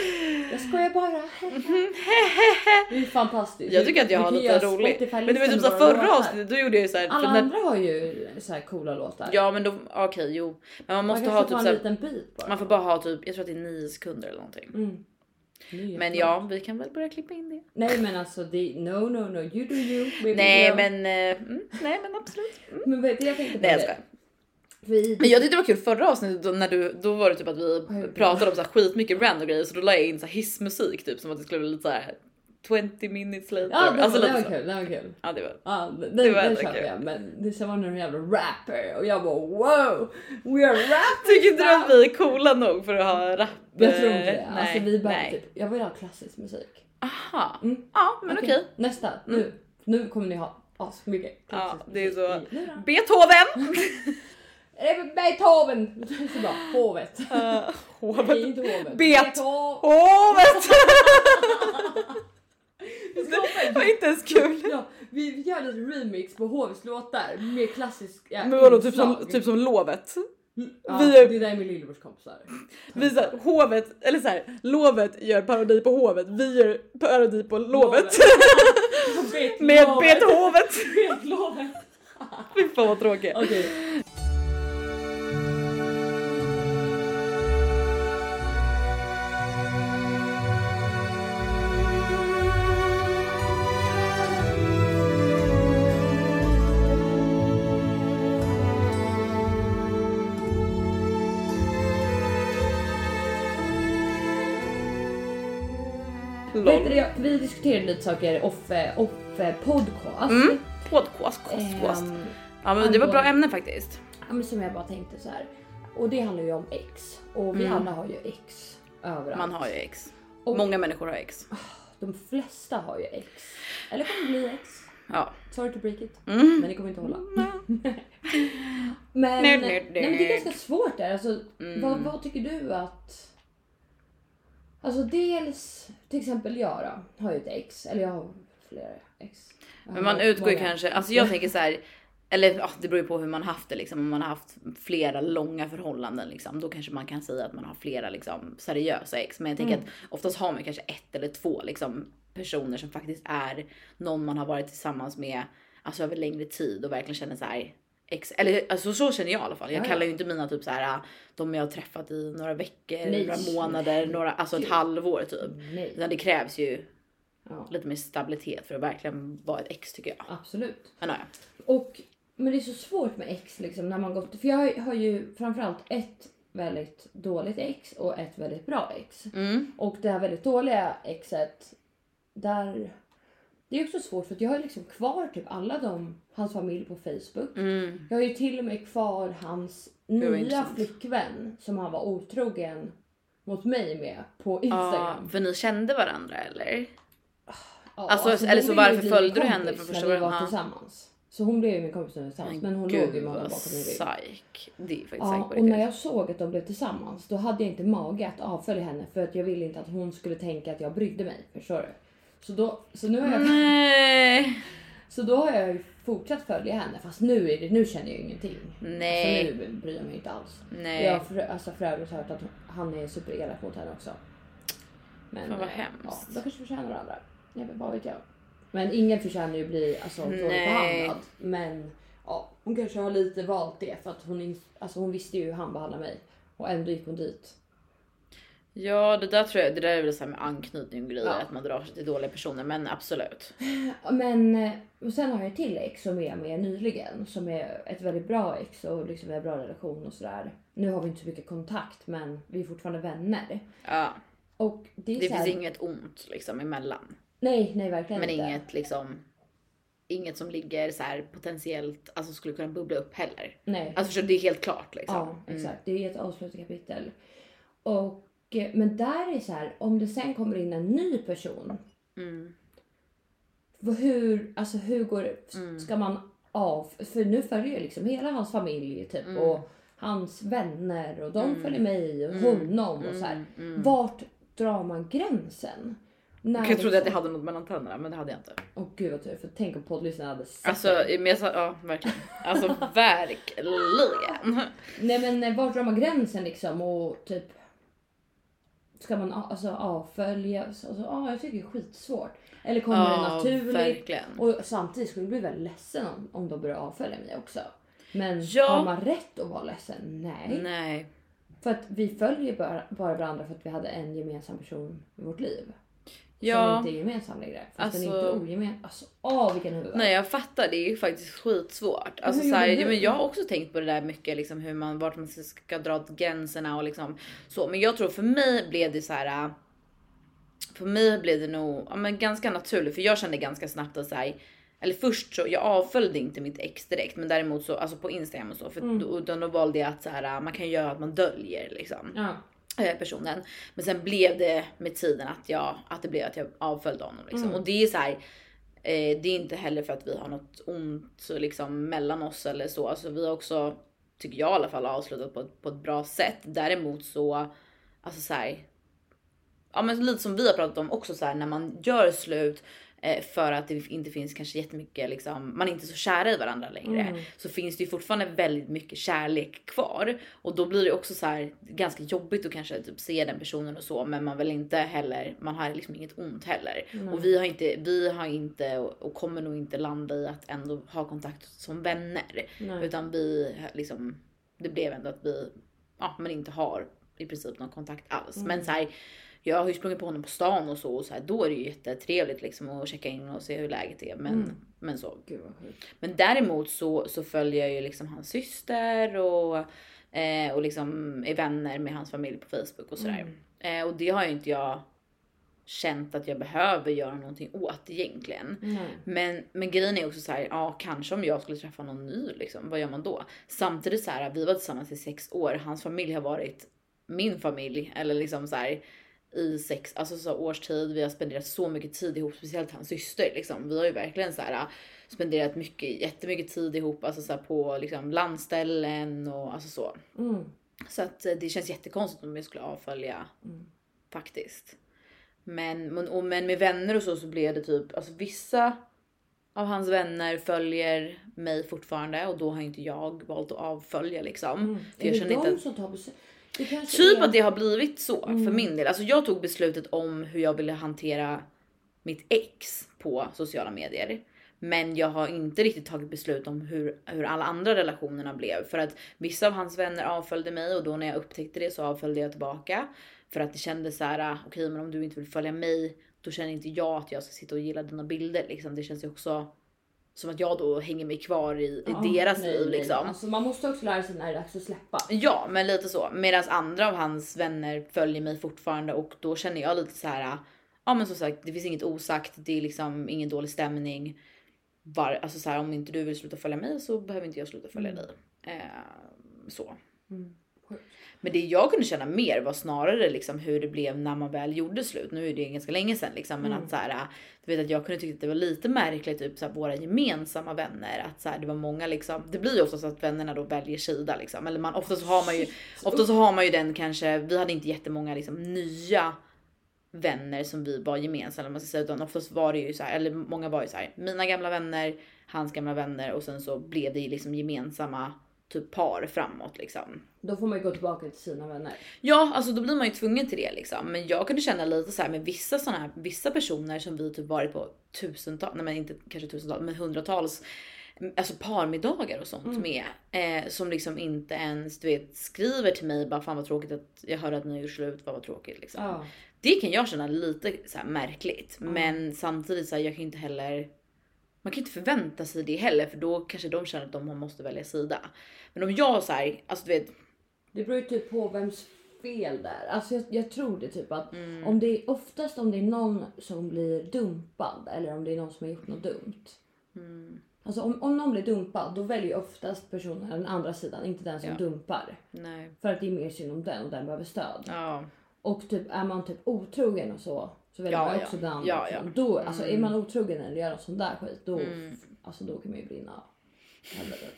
Jag skojar bara. [laughs] det är fantastiskt. Jag tycker att jag har lite roligt. Men det var typ så förra avsnittet, då gjorde jag ju såhär. Alla andra har ju så här coola låtar. Ja men då, okej jo. Men man måste man ha typ bit bara. man får bara ha typ, jag tror att det är nio sekunder eller någonting. Mm. Det Men ja, vi kan väl börja klippa in det. Nej men alltså det, no no no you do you. baby Nej girl. men, eh, mm, nej men absolut. Mm. Men vet du, jag tänkte på Nej jag det. Vi, Men jag tyckte det var kul förra avsnittet då, när du, då var det typ att vi pratade om så här skitmycket random grejer så då la jag in så här hissmusik typ som att det skulle bli lite så här 20 minutes later. ja, det, alltså det var kul. Det var kul. Ja det var. Ja, den, Det var den jag. Men det var någon jävla rapper och jag bara wow, we are rappers Tycker inte du att vi är coola nog för att ha rap? Jag tror inte det. Eh, alltså, nej, vi bara typ, jag vill ha klassisk musik. Aha. Mm. Ja men okej. Nästa, nu. Nu kommer ni ha asmycket Ja det är så. Beethoven! [laughs] Beethoven? Så bara, hovet. [laughs] Uh, hovet. Bet. Hovet! [laughs] Det var inte ens kul. Ja, vi gör lite remix på hovets låtar med klassiska Men vadå typ som, typ som lovet? Ja, vi är- Det där är min lillebrors kompisar. Vi så här, hovet, eller så här, lovet gör parodi på hovet, vi gör parodi på lovet. [laughs] Bet- Med lovet. Beethovet. Fy fan vad tråkigt. Okej. Diskuterade lite saker off, off eh, podcast. Mm. Podcast, kost, kost. Ehm, Ja men det var bra ämne faktiskt. Ja, men som jag bara tänkte så här. Och det handlar ju om ex. Och vi Mm. alla har ju ex överallt. Man har ju ex. Och- Många människor har ex. De flesta har ju ex. Eller kommer bli ex. Ja. Sorry to break it. Mm. Men det kommer inte hålla. [laughs] Men, Nej, nej, nej, men det nej. är ganska svårt där. Alltså, Mm. vad, vad tycker du att... Alltså dels, till exempel jag då, har ju ett ex. Eller jag har flera ex. Jag Men man utgår ju kanske, alltså jag tänker så här. Eller ja, det beror ju på hur man haft det liksom. Om man har haft flera långa förhållanden liksom, då kanske man kan säga att man har flera liksom seriösa ex. Men jag tänker Mm. att oftast har man kanske ett eller två liksom personer som faktiskt är någon man har varit tillsammans med alltså över längre tid och verkligen känner så här ex. Eller alltså så känner jag i alla fall. Jag Ja, kallar ju inte mina typ så här de jag har träffat i några veckor, Nej. några månader, några, alltså ett Gud. halvår typ. Nej. Utan det krävs ju Ja, lite mer stabilitet för att verkligen vara ett ex tycker jag. absolut. Men ja. Och, men det är så svårt med ex liksom när man gått... För jag har ju framförallt ett väldigt dåligt ex och ett väldigt bra ex. Mm. Och det här väldigt dåliga exet, där... Det är också svårt för att jag har liksom kvar typ alla de, hans familj på Facebook. Mm. Jag har ju till och med kvar hans nya flickvän som han var otrogen mot mig med på Ja, Instagram. för ni kände varandra eller? Ja, alltså, eller hon så varför min följde du henne för första när vi gången? var Ja. tillsammans. Så hon blev ju min kompis när vi var tillsammans. Men hon låg ju med honom bakom min rygg. psyk. Det är faktiskt Ja, och när jag såg att de blev tillsammans då hade jag inte mage att avfölja henne för att jag ville inte att hon skulle tänka att jag brydde mig. Förstår du? Så, då, så, nu har jag, Nej. så då har jag ju fortsatt följa henne fast nu, är det, nu känner jag ingenting. Nej. Alltså, nu bryr jag mig inte alls. Nej. Jag har för, alltså, för övrigt hört att han är superelak mot henne också. Men Fan, vad eh, hemskt. Ja, de kanske förtjänar varandra. Jag vet, vad vet jag. Men ingen förtjänar ju att bli alltså, dåligt behandlad. Men ja, hon kanske har lite valt det för att hon, alltså, hon visste ju hur han behandlade mig. Och ändå gick hon dit. Ja det där tror jag, det där är väl så med anknytning och grejer Ja. att man drar sig till dåliga personer men absolut. Men eh, och sen har jag ett till ex som är med nyligen. Som är ett väldigt bra ex och liksom vi har bra relation och sådär. Nu har vi inte så mycket kontakt men vi är fortfarande vänner. Ja, Och det är det här, finns inget ont liksom emellan. Nej, nej verkligen Men inte. inget liksom Inget som ligger så här potentiellt, alltså skulle kunna bubbla upp heller. Nej. Alltså det är helt klart liksom. Ja, exakt. Det är ett avslutat kapitel. Och, men där är så här, om det sen kommer in en ny person. Mm. Hur, alltså hur går det? Mm. Ska man av? För nu följer jag liksom hela hans familj typ Mm. och hans vänner och de Mm. följer mig och Mm. honom och så här. Vart drar man gränsen? När Jag trodde att jag liksom- hade något mellan tänderna men det hade jag inte. Åh gud vad tur, för tänk om poddlyssnarna hade sett Alltså, men jag sa, ja verkligen. Alltså [laughs] verkligen. Nej men eh, vart drar man gränsen liksom och typ ska man alltså, avfölja? Alltså, ja, jag tycker det är skitsvårt. Eller kommer det Ja, naturligt? verkligen. Och samtidigt skulle jag bli väldigt ledsen om, om de börjar avfölja mig också. Men Ja. har man rätt att vara ledsen? Nej. Nej. För att vi följer bara, bara varandra för att vi hade en gemensam person i vårt liv. Ja. Som inte är gemensam längre. Fast den är Alltså- inte ojemensam. Alltså åh vilken huvud. Nej jag fattar, det är ju faktiskt skitsvårt. Alltså, så här, ja, men jag har också tänkt på det där mycket, liksom, hur man, vart man ska dra gränserna och liksom så. Men jag tror för mig blev det så här. äh, För mig blev det nog ja, men ganska naturligt, för jag kände ganska snabbt att så här, eller först så jag avföljde inte mitt ex direkt, men däremot så alltså på Instagram och så, för Mm. då, då, då valde jag att så här, äh, man kan göra att man döljer liksom Ja. Eh, personen. Men sen blev det med tiden att jag, att det blev att jag avföljde honom liksom. Mm. Och det är så här. Eh, det är inte heller för att vi har något ont liksom mellan oss eller så. Alltså vi har också, tycker jag i alla fall, avslutat på på ett bra sätt. Däremot så, alltså så här. Ja men lite som vi har pratat om också så här när man gör slut för att det inte finns kanske jättemycket liksom, man är inte så kära i varandra längre. Mm. Så finns det ju fortfarande väldigt mycket kärlek kvar. Och då blir det också så här ganska jobbigt att kanske typ se den personen och så. Men man vill inte heller, man har liksom inget ont heller. Och vi har inte, vi har inte och kommer nog inte landa i att ändå ha kontakt som vänner. Nej. Utan vi liksom, det blev ändå att vi, ja men inte har i princip någon kontakt alls. Men så här, jag har ju sprungit på honom på stan och så och så här, då är det ju jättetrevligt liksom att checka in och se hur läget är. Men, men så. Men däremot så, så följer jag ju liksom hans syster och, eh, och liksom är vänner med hans familj på Facebook och sådär. Eh, och det har ju inte jag känt att jag behöver göra någonting åt egentligen. Nej. Men, men grejen är också så här, ja kanske om jag skulle träffa någon ny liksom, vad gör man då? Samtidigt så här, vi var tillsammans i sex år, hans familj har varit min familj eller liksom så här i sex, alltså så års tid. Vi har spenderat så mycket tid ihop, speciellt hans syster liksom. Vi har ju verkligen så här spenderat mycket, jättemycket tid ihop, alltså så på liksom landställen och alltså så. Mm. Så att eh, det känns jättekonstigt om jag skulle avfölja Mm. faktiskt. Men, men, och, men med vänner och så så blev det typ, alltså vissa av hans vänner följer mig fortfarande och då har inte jag valt att avfölja liksom. Mm. För är det inte de att, som tar beslut? Typ är... att det har blivit så för Mm. min del. Alltså jag tog beslutet om hur jag ville hantera mitt ex på sociala medier. Men jag har inte riktigt tagit beslut om hur, hur alla andra relationerna blev. För att vissa av hans vänner avföljde mig och då när jag upptäckte det så avföljde jag tillbaka. För att det kändes så här, okej men om du inte vill följa mig då känner inte jag att jag ska sitta och gilla dina bilder liksom. Det känns ju också som att jag då hänger mig kvar i, i Ja, deras nej, liv nej. liksom. Alltså, man måste också lära sig när det är dags att släppa. Ja, men lite så. Medan andra av hans vänner följer mig fortfarande och då känner jag lite så här. Ja, men som sagt, det finns inget osagt. Det är liksom ingen dålig stämning. Var, alltså så här, om inte du vill sluta följa mig så behöver inte jag sluta följa dig. Eh, så. Mm. Men det jag kunde känna mer var snarare liksom hur det blev när man väl gjorde slut. Nu är det ganska länge sedan liksom, men Mm. att så här, du vet att jag kunde tycka att det var lite märkligt, typ så här, våra gemensamma vänner, att så här, det var många liksom. Det blir ju ofta så att vännerna då väljer sida liksom, eller man ofta så har man ju, ofta så har man ju den kanske. Vi hade inte jättemånga liksom nya vänner som vi var gemensamma, man ska säga, utan oftast var det ju så här, eller många var ju så här, mina gamla vänner, hans gamla vänner och sen så blev det ju liksom gemensamma typ par framåt liksom. Då får man ju gå tillbaka till sina vänner. Ja, alltså då blir man ju tvungen till det liksom. Men jag kunde känna lite så här med vissa såna här, vissa personer som vi typ varit på tusentals, nej men inte kanske tusentals, men hundratals Alltså parmiddagar och sånt Mm. med. Eh, som liksom inte ens du vet skriver till mig bara fan vad tråkigt att jag hörde att ni har gjort slut, vad vad tråkigt liksom. Ja. Det kan jag känna lite så här märkligt. Men samtidigt så här, jag kan ju inte heller man kan inte förvänta sig det heller för då kanske de känner att de måste välja sida. Men om jag så här, alltså du vet, Det beror ju typ på vems fel det är. Alltså jag, jag tror det typ att Mm. om det är oftast om det är någon som blir dumpad eller om det är någon som har gjort något dumt. mm, Alltså om, om någon blir dumpad då väljer oftast personen den andra sidan, inte den som Ja. dumpar. nej. För att det är mer synd om den och den behöver stöd. Ja. Och typ är man typ otrogen och så så väljer Ja, man ja. också den andra. Ja, ja. Då, alltså är Mm. man otrogen eller gör något sånt där skit då, Mm. alltså, då kan man ju brinna. Helvetet.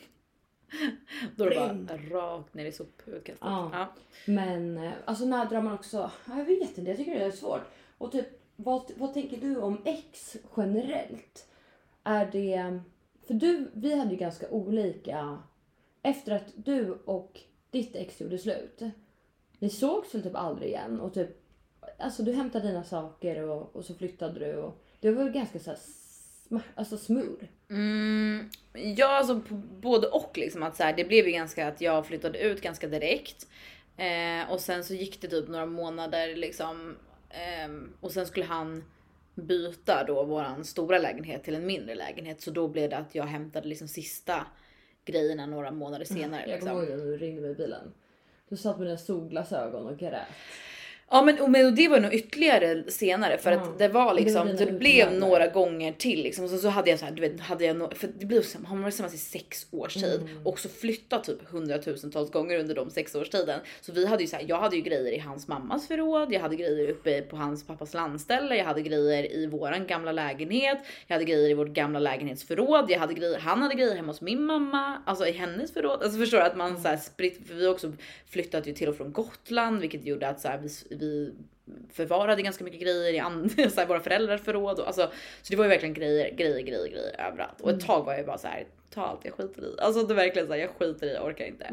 [laughs] Då är det bara rakt ner i soputkastet. Ja. Ja. Men eh, alltså när drar man också, ja, jag vet inte, jag tycker det är svårt. Och typ vad, vad tänker du om ex generellt? Är det, för du, vi hade ju ganska olika, efter att du och ditt ex gjorde slut. Ni sågs väl typ aldrig igen och typ alltså du hämtade dina saker och, och så flyttade du och det var väl ganska så här, alltså smooth. Mm, ja, alltså både och liksom att så här, det blev ju ganska att jag flyttade ut ganska direkt eh, och sen så gick det typ några månader liksom ehm, och sen skulle han byta då våran stora lägenhet till en mindre lägenhet så då blev det att jag hämtade liksom sista grejerna några månader senare. Jag kommer Liksom. ihåg när du ringde mig i bilen. Du satt med dina solglasögon och grät. Ja men, och- men och det var nog ytterligare senare för att det var liksom, Det det, blev några gånger till liksom. Så, så hade jag så här, du vet, hade jag no, för det blev så, han var tillsammans i sex års tid Mm. och så flyttat typ hundratusentals gånger under de sex års tiden. Så vi hade ju så här, jag hade ju grejer i hans mammas förråd, jag hade grejer uppe på hans pappas landställe, jag hade grejer i våran gamla lägenhet, jag hade grejer i vårt gamla lägenhetsförråd, jag hade grejer, han hade grejer hemma hos min mamma, alltså i hennes förråd. Alltså förstår du att man så här spritt, för vi har också flyttat ju till och från Gotland, vilket gjorde att så här, vi, vi förvarade ganska mycket grejer i and- [laughs] så här, våra föräldrars förråd. Och, alltså, så det var ju verkligen grejer, grejer, grejer, grejer överallt. Och ett tag var jag bara så här, ta allt jag skiter i. Alltså det verkligen så här, jag skiter i, jag orkar inte.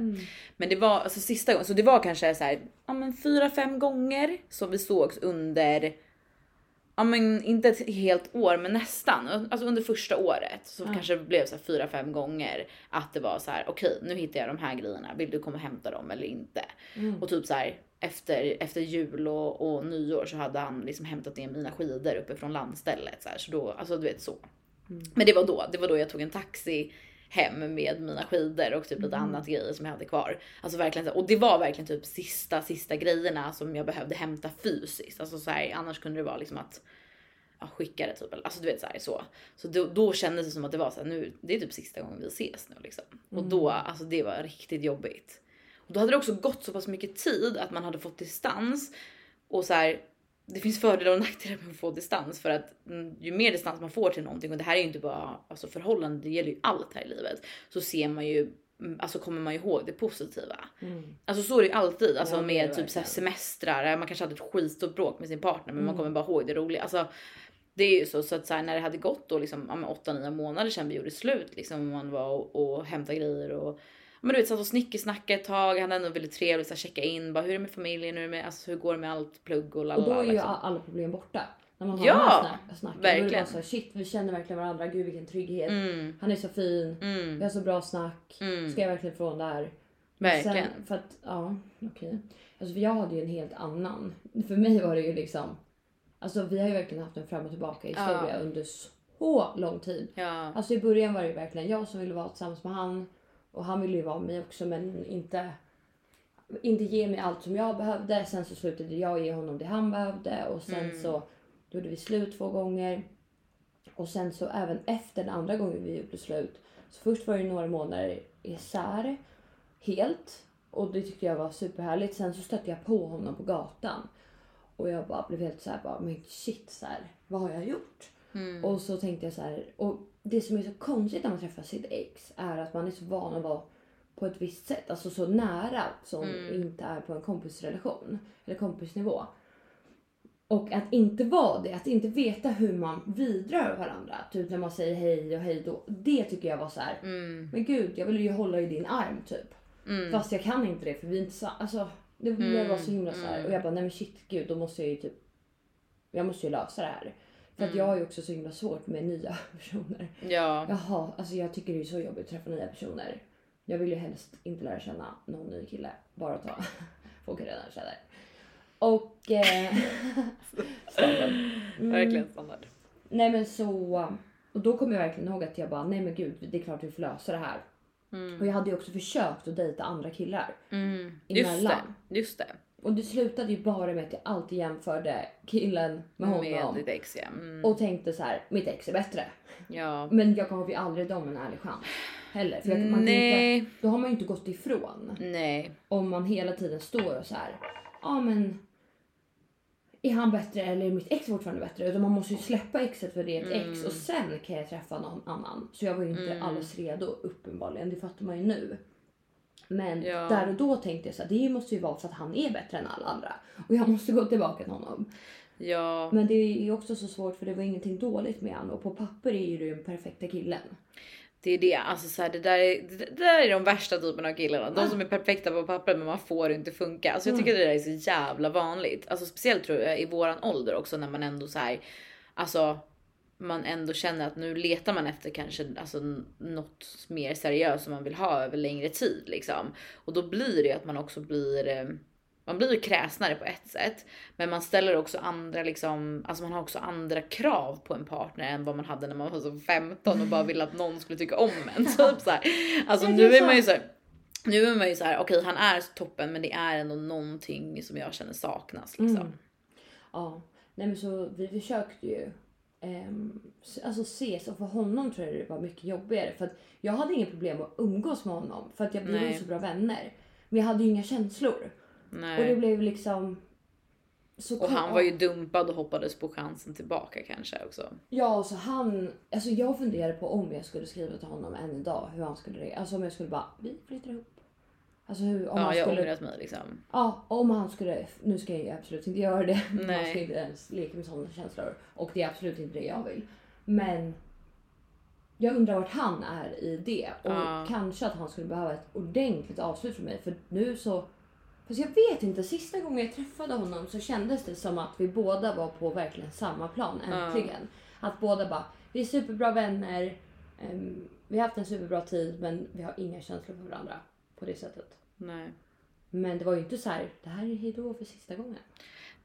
Men det var alltså sista gången, så det var kanske så här, ja men fyra, fem gånger som vi sågs under Ja men inte ett helt år men nästan. Alltså under första året så kanske det blev så fyra, fem gånger att det var så här: okej nu hittar jag de här grejerna, vill du komma och hämta dem eller inte? Och typ så här efter, efter jul och, och nyår så hade han liksom hämtat ner mina skidor uppe från landstället. Så, här, så då, alltså du vet så. Men det var då, det var då jag tog en taxi hem med mina skidor och typ lite annat grejer som jag hade kvar. Alltså verkligen och det var verkligen typ sista, sista grejerna som jag behövde hämta fysiskt. Alltså så här, annars kunde det vara liksom att ja, skicka det typ. Alltså du vet så här så. Så då, då kändes det som att det var så här, nu, det är typ sista gången vi ses nu liksom. Och då, alltså det var riktigt jobbigt. Då hade det också gått så pass mycket tid att man hade fått distans och så här. Det finns fördelar och nackdelar med att få distans för att mm, ju mer distans man får till någonting och det här är ju inte bara alltså förhållanden, det gäller ju allt här i livet så ser man ju mm, Alltså kommer man ihåg det positiva. Alltså så är det ju alltid. Alltså Ja, med typ så här semestrar. Man kanske hade ett skitstort bråk med sin partner men man Mm. kommer bara ihåg det roliga. Alltså, det är ju så, så att så här, när det hade gått då liksom, ja, men 8-9 månader sedan vi gjorde slut liksom man var och, och hämtade grejer och men du vet satt och snickesnackade ett tag. Han hade ändå väldigt trevligt så här, checka in bara hur är det med familjen, hur, är det med, alltså, hur går det med allt plugg och Och lalala. då är ju liksom. all- alla problem borta. När man har Ja, de här snack, snacken. Då är det verkligen. bara så här, shit vi känner verkligen varandra. Gud vilken trygghet. Mm, Han är så fin. mm, Vi har så bra snack. mm, Ska jag verkligen från där? verkligen. Sen, för att, ja, okej. Alltså för jag hade ju en helt annan. För mig var det ju liksom. Alltså vi har ju verkligen haft en fram och tillbaka historia Ja. under så lång tid. Ja, Alltså i början var det ju verkligen jag som ville vara tillsammans med han. Och han ville ju vara med mig också men inte, inte ge mig allt som jag behövde. Sen så slutade jag ge honom det han behövde och sen Mm. så gjorde vi slut två gånger. Och sen så även efter den andra gången vi gjorde slut. Så först var det några månader isär helt. Och det tyckte jag var superhärligt. Sen så stötte jag på honom på gatan. Och jag bara blev helt så här, bara, men shit, så här, vad har jag gjort? Mm, Och så tänkte jag så här, och det som är så konstigt när man träffar sitt ex är att man är så van att vara på ett visst sätt, alltså så nära som Mm. inte är på en kompisrelation eller kompisnivå. Och att inte vara det, att inte veta hur man vidrör varandra, typ när man säger hej och hej då. Det tycker jag var så här, mm, men gud jag vill ju hålla i din arm typ. mm. Fast jag kan inte det för vi är inte så, alltså det Mm, blev bara så himla så här. mm. Och jag bara nej men shit gud då måste jag ju typ, jag måste ju lösa det här. För att Mm. jag har ju också så himla svårt med nya [laughs] personer. Ja, Jaha, alltså jag tycker det är så jobbigt att träffa nya personer. Jag vill ju helst inte lära känna någon ny kille. Bara ta [laughs] folk jag redan känner. Och... Eh, [laughs] standard. Mm. verkligen standard. Nej men så... Och då kommer jag verkligen ihåg att jag bara, nej men gud det är klart vi får lösa det här. Mm. Och jag hade ju också försökt att dejta andra killar. Mm. Just det, just det. Och det slutade ju bara med att jag alltid jämförde killen med honom. Med ditt ex ja. Mm. Och tänkte så här, mitt ex är bättre. ja. Men jag gav ju aldrig dem en ärlig chans. Heller. För jag, man kan inte, Nej, då har man ju inte gått ifrån. nej. Om man hela tiden står och så här, ja men är han bättre eller är mitt ex fortfarande bättre? Utan man måste ju släppa exet för det är ett ex Mm. och sen kan jag träffa någon annan. Så jag var ju inte Mm. alls redo uppenbarligen, det fattar man ju nu. Men Ja. där och då tänkte jag så här, det måste ju vara för att han är bättre än alla andra. Och jag måste gå tillbaka till honom. Ja. Men det är också så svårt för det var ingenting dåligt med honom och på papper är ju du den perfekta killen. Det är det, alltså så här, det, där är, det där är de värsta typerna av killarna. De som är perfekta på papper men man får det inte funka. Alltså jag tycker det där är så jävla vanligt. Alltså speciellt tror jag i våran ålder också när man ändå så här, alltså man ändå känner att nu letar man efter kanske alltså, något mer seriöst som man vill ha över längre tid liksom. Och då blir det att man också blir eh, man blir ju kräsnare på ett sätt, men man ställer också andra liksom, alltså man har också andra krav på en partner än vad man hade när man var så 15 och bara ville att någon skulle tycka om en. [laughs] Typ så här. Alltså Ja, nu är man ju så här, nu är man ju så här, okej han är toppen men det är ändå någonting som jag känner saknas liksom. Mm. Ja, nej men så vi försökte ju alltså ses och för honom tror jag det var mycket jobbigare för att jag hade inga problem att umgås med honom för att jag blev Nej. så bra vänner. Men jag hade ju inga känslor och det Nej. blev liksom så Och han var ju dumpad och hoppades på chansen tillbaka kanske också. Ja, så han... Alltså jag funderade på om jag skulle skriva till honom än idag hur han skulle reagera. Alltså om jag skulle bara, vi flyttar ihop. Alltså hur, om Ja, han jag skulle... ångrat mig liksom. Ja, om han skulle... Nu ska jag ju absolut inte göra det. [laughs] Man Nej. ska inte ens leka med sådana känslor. Och det är absolut inte det jag vill. Men jag undrar vart han är i det. Och Ja. kanske att han skulle behöva ett ordentligt avslut från mig. För nu så... Fast jag vet inte. Sista gången jag träffade honom så kändes det som att vi båda var på verkligen samma plan äntligen. Att båda bara, vi är superbra vänner. ehm, vi har haft en superbra tid men vi har inga känslor för varandra på det sättet. Nej. Men det var ju inte så här, det här är hejdå för sista gången.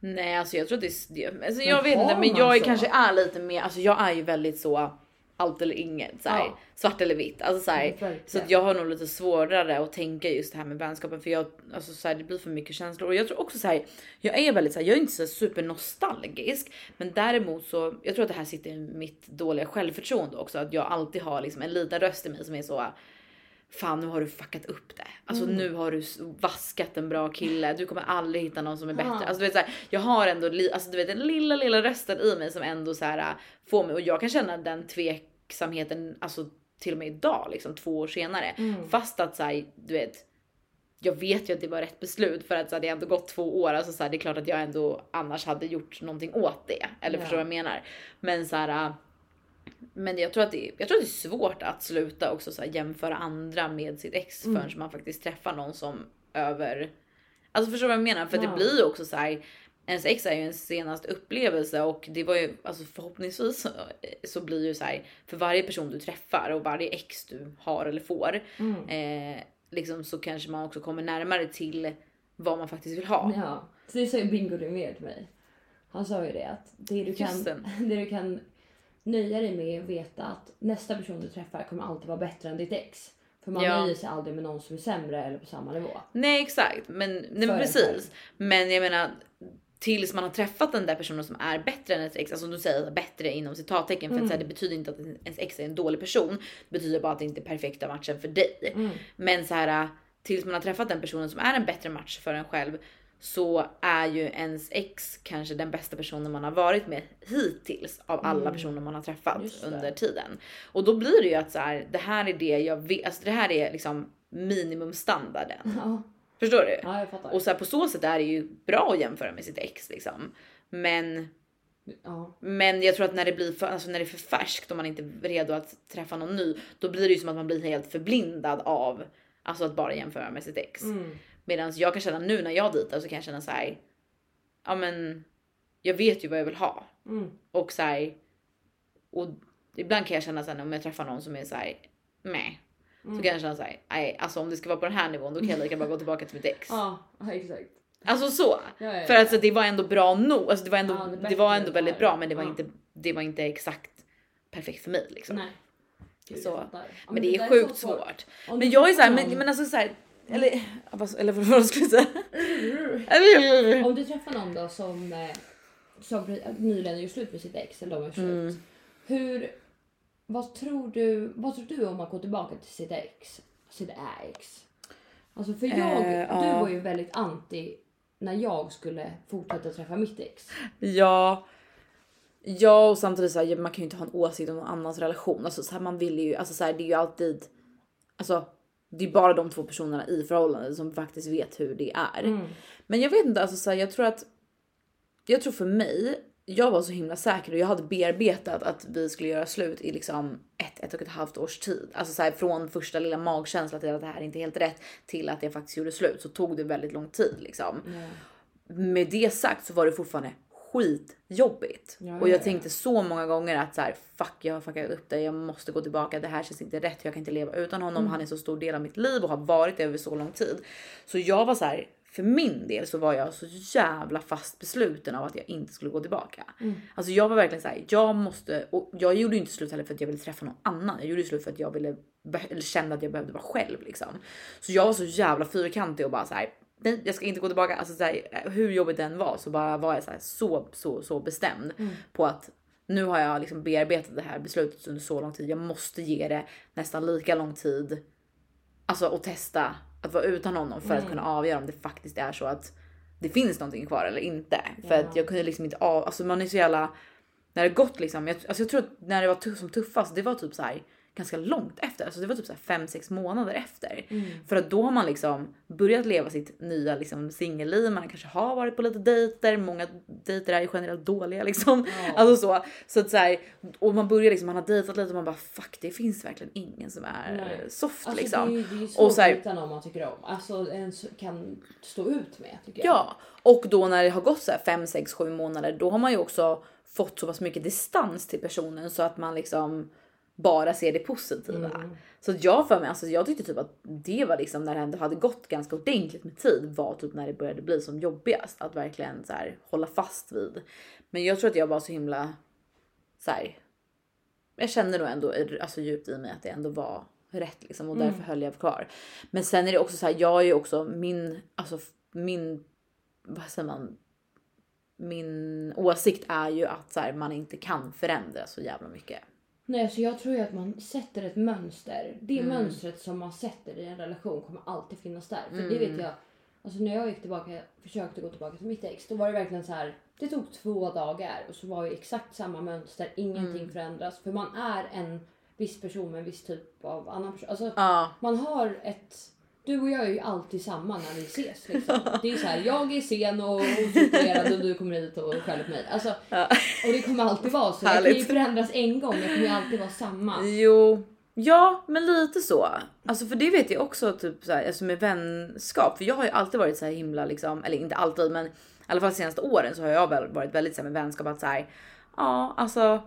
Nej, alltså jag tror att det är... Alltså jag vet inte, men jag är så? kanske är lite mer, alltså jag är ju väldigt så allt eller inget, så här, Ja. svart eller vitt. Alltså så, här, Verkligen. så jag har nog lite svårare att tänka just det här med vänskapen för jag, alltså så här, det blir för mycket känslor och jag tror också så här, jag är väldigt så här, jag är inte så supernostalgisk, men däremot så, jag tror att det här sitter i mitt dåliga självförtroende också, att jag alltid har liksom en liten röst i mig som är så Fan nu har du fuckat upp det. Alltså Mm. nu har du vaskat en bra kille. Du kommer aldrig hitta någon som är bättre. Ja. Alltså du vet så här, jag har ändå li- alltså, du vet, den lilla lilla rösten i mig som ändå så här äh, får mig och jag kan känna den tveksamheten alltså till och med idag liksom två år senare. Mm. Fast att så här, du vet jag vet ju att det var rätt beslut för att så här, det har ändå gått två år. Alltså, så här, det är klart att jag ändå annars hade gjort någonting åt det. Eller Ja. förstår vad jag menar? Men så här. Men jag tror att det, jag tror att det är svårt att sluta också så jämföra andra med sitt ex Mm. förrän man faktiskt träffar någon som över. Alltså förstår du vad jag menar? För Ja. det blir ju också så här. Ens ex är ju ens senaste upplevelse och det var ju alltså förhoppningsvis så, så blir ju så här för varje person du träffar och varje ex du har eller får Mm. eh, liksom så kanske man också kommer närmare till vad man faktiskt vill ha. Ja, så det sa ju Bingo Rimér till mig. Han sa ju det att det du, kan, [laughs] det du kan nöja dig med att veta att nästa person du träffar kommer alltid vara bättre än ditt ex. För man Ja. nöjer sig aldrig med någon som är sämre eller på samma nivå. Nej exakt, men, nej, precis. Men jag menar tills man har träffat den där personen som är bättre än ens ex, alltså du säger bättre inom citattecken för att Mm. så här, det betyder inte att ens ex är en dålig person. Det betyder bara att det inte är perfekta matchen för dig. Mm. Men så här tills man har träffat den personen som är en bättre match för en själv så är ju ens ex kanske den bästa personen man har varit med hittills av alla Mm. personer man har träffat under tiden. Och då blir det ju att så här, det här är det jag vill, alltså det här är liksom minimumstandarden. Ja, Förstår du? ja jag fattar. Och så här, på så sätt är det ju bra att jämföra med sitt ex liksom. Men, ja. men jag tror att när det blir för, alltså när det är för färskt och man inte är redo att träffa någon ny, då blir det ju som att man blir helt förblindad av alltså att bara jämföra med sitt ex. Mm. Medan jag kan känna nu när jag dejtar så kan jag känna så här. Ja, men jag vet ju vad jag vill ha Mm. och så här. Och ibland kan jag känna så här om jag träffar någon som är så här. Nej. Mm. Så kan jag känna så här. Nej, alltså om det ska vara på den här nivån, då kan jag lika bara gå tillbaka till mitt ex. Ja, exakt. Alltså så. Ja, ja, För ja. att så, det var ändå bra nog. Alltså, det var ändå, det är det var än ändå det väldigt bra, men det var inte. Det var inte exakt perfekt för mig liksom. Nej. Gud, Så. Ja, Men det är där sjukt så svårt. Om Men jag är så här, träffar men, men alltså så Eller, vad- eller vad, vad skulle jag säga? Om du träffar någon då som, eh, som nyligen gjort slut med sitt ex, eller de gjort slut. Mm. Hur, vad, tror du, vad tror du om att gå tillbaka till sitt ex? Sitt ex? Alltså för jag, Eh, du ja. var ju väldigt anti när jag skulle fortsätta träffa mitt ex. Ja. Ja och samtidigt så här, man kan ju inte ha en åsikt om någon annans relation. Alltså så här, man vill ju, alltså så här, det är ju alltid. Alltså det är bara de två personerna i förhållandet som faktiskt vet hur det är. Mm. Men jag vet inte, alltså så här, jag tror att. Jag tror för mig jag var så himla säker och jag hade bearbetat att vi skulle göra slut i liksom ett, ett och ett halvt års tid. Alltså så här, från första lilla magkänsla till att det här inte är helt rätt till att jag faktiskt gjorde slut så tog det väldigt lång tid liksom. Med det sagt så var det fortfarande skitjobbigt Ja, och ja, jag ja. tänkte så många gånger att så här, fuck jag har fuckat upp det. Jag måste gå tillbaka. Det här känns inte rätt. Jag kan inte leva utan honom. Mm. Han är så stor del av mitt liv och har varit det över så lång tid. Så jag var så här. För min del så var jag så jävla fast besluten av att jag inte skulle gå tillbaka. Mm. Alltså jag var verkligen så här. Jag måste och jag gjorde ju inte slut heller för att jag ville träffa någon annan. Jag gjorde ju slut för att jag ville eller kände att jag behövde vara själv liksom. Så jag var så jävla fyrkantig och bara så här. Nej, jag ska inte gå tillbaka. Alltså så här, hur jobbigt den var så bara var jag så här, så så så bestämd på att nu har jag liksom bearbetat det här beslutet under så lång tid. Jag måste ge det nästan lika lång tid. Alltså och testa att vara utan honom för att kunna avgöra om det faktiskt är så att det finns någonting kvar eller inte. För att jag kunde liksom inte av, alltså man är så jävla när det gått liksom. Jag, alltså jag tror att när det var tuff, som tuffast, det var typ så här ganska långt efter. Alltså det var typ så här 5-6 månader efter. För att då har man liksom börjat leva sitt nya liksom singelliv. Man kanske har varit på lite dejter. Många dejter är ju generellt dåliga liksom. [laughs] Alltså så. Så att så här, och man börjar liksom, man har dejtat lite och man bara fuck det finns verkligen ingen som är Nej. soft Alltså liksom. det är det är ju Och svårt så här- att hitta någon man tycker om. Alltså en kan stå ut med tycker jag. Ja, och då när det har gått så här 5, 6, 7 månader, då har man ju också fått så pass mycket distans till personen så att man liksom bara ser det positiva. Mm. Så jag för mig, alltså jag tyckte typ att det var liksom när det ändå hade gått ganska ordentligt med tid var typ när det började bli som jobbigast att verkligen så här hålla fast vid. Men jag tror att jag var så himla så här. Jag kände nog ändå alltså djupt i mig att det ändå var rätt liksom och därför höll jag kvar. Men sen är det också så här. Jag är ju också min, alltså min, vad säger man? Min åsikt är ju att så här, man inte kan förändra så jävla mycket. Nej, så jag tror ju att man sätter ett mönster. Det Mm. mönstret som man sätter i en relation kommer alltid finnas där. För Mm. det vet jag. Alltså när jag gick tillbaka, försökte gå tillbaka till mitt ex, då var det verkligen så här. Det tog två dagar och så var det exakt samma mönster. Ingenting Mm. förändras. För man är en viss person med en viss typ av annan person. Alltså, Ja, man har ett... Du och jag är ju alltid samma när vi ses. Liksom. Det är så här, jag är sen och ostrukturerad och du kommer hit och skäller på mig. Alltså, Ja. och det kommer alltid vara så. Jag kan ju Härligt. förändras en gång, jag kommer ju alltid vara samma. Jo, ja, men lite så. Alltså för det vet jag också typ så här, alltså med vänskap. För jag har ju alltid varit så här himla liksom, eller inte alltid, men i alla fall senaste åren så har jag väl varit väldigt så här med vänskap att så här, ja, alltså.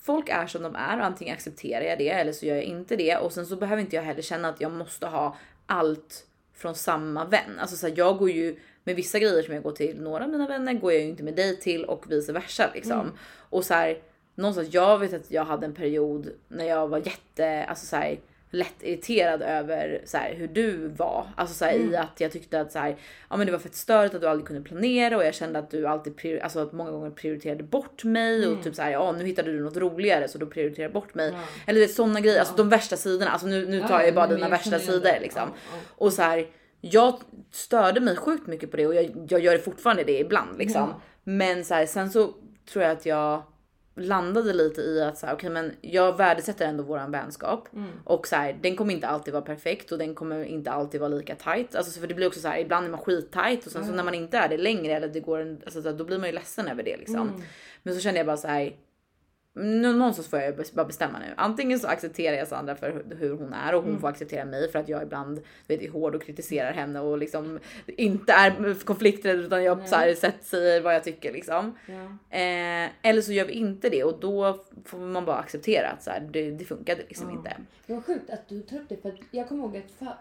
Folk är som de är och antingen accepterar jag det eller så gör jag inte det och sen så behöver inte jag heller känna att jag måste ha allt från samma vän. Alltså så här, jag går ju med vissa grejer som jag går till några av mina vänner går jag ju inte med dig till och vice versa liksom. Och så här, någonstans jag vet att jag hade en period när jag var jätte, alltså så här, lätt irriterad över så här, hur du var. Alltså så här, i att jag tyckte att så här, ja, men det var fett störigt att du aldrig kunde planera och jag kände att du alltid alltså att många gånger prioriterade bort mig och typ så här, ja nu hittade du något roligare så då prioriterar jag bort mig. Ja. Eller sådana grejer, alltså de värsta sidorna. Alltså nu, nu tar jag bara dina värsta sidor liksom. Och så här, jag störde mig sjukt mycket på det och jag, jag gör det fortfarande det ibland liksom. Men så sen så tror jag att jag landade lite i att så här, okej, men jag värdesätter ändå våran vänskap Mm. och så här, den kommer inte alltid vara perfekt och den kommer inte alltid vara lika tight. Alltså för det blir också så här, ibland är man skittight och sen så när man inte är det längre eller det går en, alltså så här, då blir man ju ledsen över det liksom. Mm. Men så kände jag bara så här. Nå- Någonstans får jag bara bestämma nu. Antingen så accepterar jag Sandra för hur- hon är och hon får acceptera mig för att jag ibland vet, är hård och kritiserar henne och liksom inte är konflikträdd utan jag så här, sett säger vad jag tycker liksom. Ja. Eh, eller så gör vi inte det och då får man bara acceptera att så här, det, det funkade liksom Ja. inte. Det var sjukt att du tar upp det för jag kommer ihåg att för,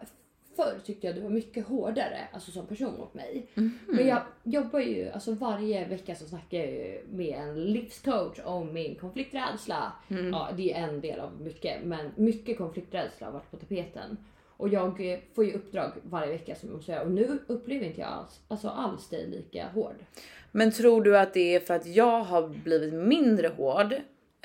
förr tyckte jag du var mycket hårdare alltså som person mot mig. Mhm. Men jag jobbar ju, alltså varje vecka så snackar jag ju med en livscoach om min konflikträdsla. Mm. Ja, det är en del av mycket, men mycket konflikträdsla har varit på tapeten. Och jag eh, får ju uppdrag varje vecka som jag måste göra och nu upplever inte jag alls, alltså alls dig lika hård. Men tror du att det är för att jag har blivit mindre hård?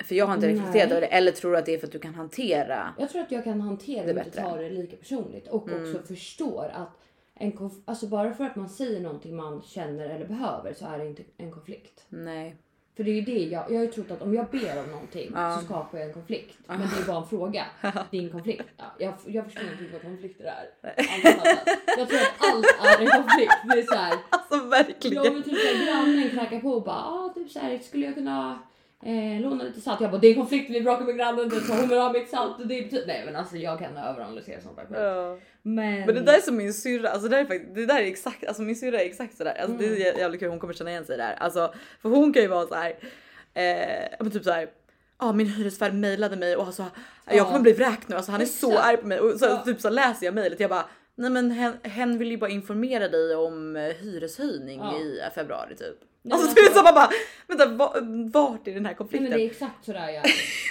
För jag har inte reflekterat över det. Eller tror du att det är för att du kan hantera? Jag tror att jag kan hantera Det och bättre. Mm. ta det lika personligt och också förstår att en konf- alltså bara för att man säger någonting man känner eller behöver så är det inte en konflikt. Nej. För det är ju det jag, jag har ju trott att om jag ber om någonting Ja. så skapar jag en konflikt. Men det är bara en fråga. Det är en konflikt. Ja, jag, jag förstår inte vad konflikter är. Jag tror att allt är en konflikt. Det är så här, [laughs] Alltså verkligen. Ja men typ grannen knackar på och bara ah, typ såhär skulle jag kunna eh, låna lite salt? Jag bara det är konflikt vi bråkar med grannen så hon vill ha mitt salt och det betyder nej men alltså jag kan överanalysera sånt där. Ja. Men, Men det där är som min syrra, alltså det där är, faktiskt, det där är exakt, alltså min syrra är exakt sådär. Alltså det Mm. är jä- jävligt kul, hon kommer känna igen sig där. Alltså för hon kan ju vara så här. Eh, men typ så här. Ja min hyresvärd mejlade mig och alltså jag Ja. kommer bli vräkt nu, alltså han är så Exakt. arg på mig och så, Ja. typ så läser jag mejlet jag bara nej men hen, hen vill ju bara informera dig om eh, hyreshöjning Ja. i februari typ. Nej, alltså är alltså- så man bara vänta va, vart är den här nej, konflikten? men det är exakt sådär jag.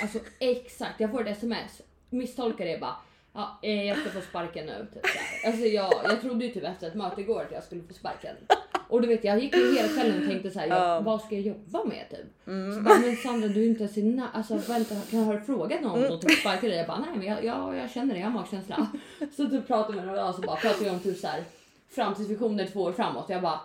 Alltså exakt, jag får ett sms, misstolkar det bara. Ja, eh, jag ska få sparken nu. Typ, så här. alltså jag, jag trodde ju typ efter ett möte igår att jag skulle få sparken. Och du vet jag gick ju hela kvällen och tänkte såhär, Ja. jag, vad ska jag jobba med typ? Mm. Så bara, men Sandra du är inte ens i alltså vänta, kan har du frågat någon om de typ sparkar dig? Jag bara, nej men jag, jag, jag känner det, jag har magkänsla. Så typ pratade vi några dagar så bara pratade vi om typ såhär framtidsvisioner två år framåt. Jag bara,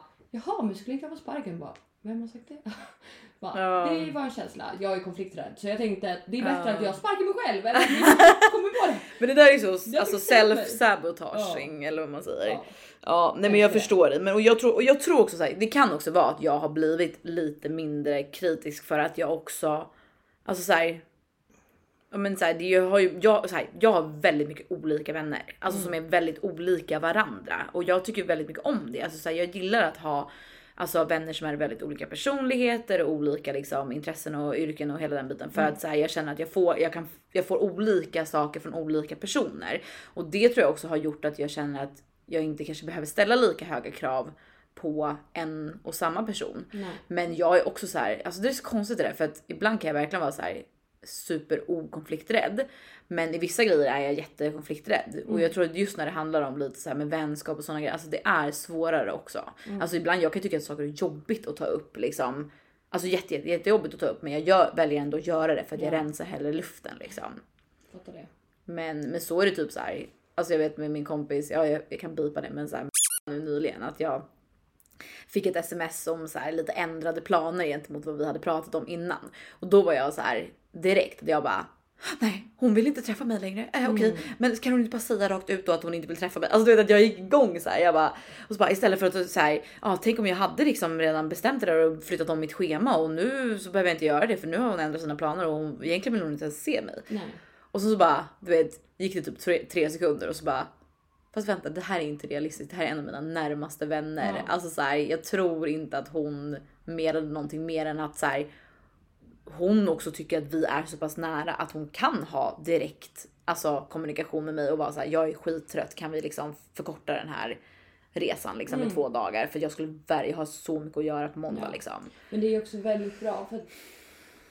jaha men skulle inte jag få sparken? Bara, vem har sagt det? [laughs] Bara, Ja. Det var en känsla. Jag är konflikträdd så jag tänkte att det är bättre Ja. att jag sparkar mig själv än att jag [laughs] kommer på det. Men det där är ju så alltså bestämmer. self sabotaging eller vad man säger. Ja. Ja, nej men jag förstår det. Men och jag tror och jag tror också så här, det kan också vara att jag har blivit lite mindre kritisk för att jag också alltså så här. Men så här, det jag har ju, jag, så här, jag har väldigt mycket olika vänner alltså som är väldigt olika varandra och jag tycker väldigt mycket om det. Alltså så här, jag gillar att ha alltså vänner som är väldigt olika personligheter och olika liksom intressen och yrken och hela den biten för att så här, jag känner att jag får, jag kan, jag får olika saker från olika personer och det tror jag också har gjort att jag känner att jag inte kanske behöver ställa lika höga krav på en och samma person. Nej. Men jag är också så här, alltså det är så konstigt det där för att ibland kan jag verkligen vara så här super okonflikträdd. Men i vissa grejer är jag jättekonflikträdd och jag tror att just när det handlar om lite så här med vänskap och sådana grejer, alltså det är svårare också. Alltså ibland jag kan tycka att saker är jobbigt att ta upp liksom. Alltså jätte, jätte, jättejobbigt att ta upp men jag gör, väljer ändå att göra det för att jag Ja. rensar hellre luften liksom. Fattar det. Men, men så är det typ så här. Alltså jag vet med min kompis, ja jag, jag kan bipa det men så här nu nyligen att jag fick ett sms om så här lite ändrade planer gentemot vad vi hade pratat om innan. Och då var jag så här direkt jag bara Nej, hon vill inte träffa mig längre. Äh, Okej, men kan hon inte bara säga rakt ut då att hon inte vill träffa mig? Alltså du vet att jag gick igång så här. Jag bara och så bara istället för att så här, ja, tänk om jag hade liksom redan bestämt det där och flyttat om mitt schema och nu så behöver jag inte göra det för nu har hon ändrat sina planer och hon, egentligen vill hon inte ens se mig. Nej. Och så, så bara, du vet, gick det typ tre, tre sekunder och så bara Fast vänta, det här är inte realistiskt. Det här är en av mina närmaste vänner. Ja. Alltså så här, jag tror inte att hon menade någonting mer än att så här, hon också tycker att vi är så pass nära att hon kan ha direkt alltså, kommunikation med mig och vara så här, jag är skittrött. Kan vi liksom förkorta den här resan liksom med två dagar? För jag skulle verkligen ha så mycket att göra på måndag Ja. liksom. Men det är också väldigt bra för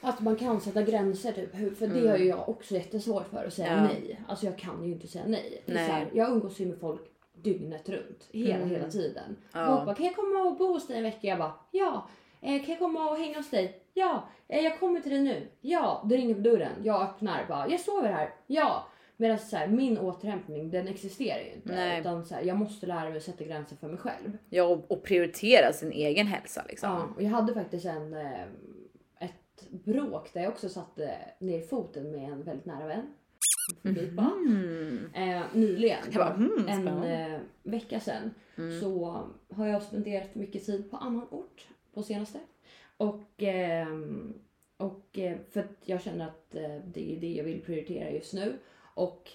att, man kan sätta gränser. Typ. För det har ju jag också jättesvårt för att säga Mm. Ja. nej. Alltså jag kan ju inte säga nej. Nej. Här, jag umgås ju med folk dygnet runt. Hela, Mm. hela tiden. Ja. Folk bara, kan jag komma och bo hos dig en vecka? Jag bara, ja. Eh, kan jag komma och hänga hos dig? Ja. Eh, jag kommer till dig nu. Ja. Det ringer på dörren. Jag öppnar. Bara, jag sover här. Ja. Medan så här, min återhämtning den existerar ju inte. Nej. Utan så här, jag måste lära mig att sätta gränser för mig själv. Ja, och, och prioritera sin egen hälsa liksom. Ja, och jag hade faktiskt en, eh, bråk där jag också satte ner foten med en väldigt nära vän. Mm. Eh, nyligen, bara, hmm, en eh, vecka sedan, så har jag spenderat mycket tid på annan ort på senaste. Och, ehm, och eh, för att jag känner att eh, det är det jag vill prioritera just nu. Och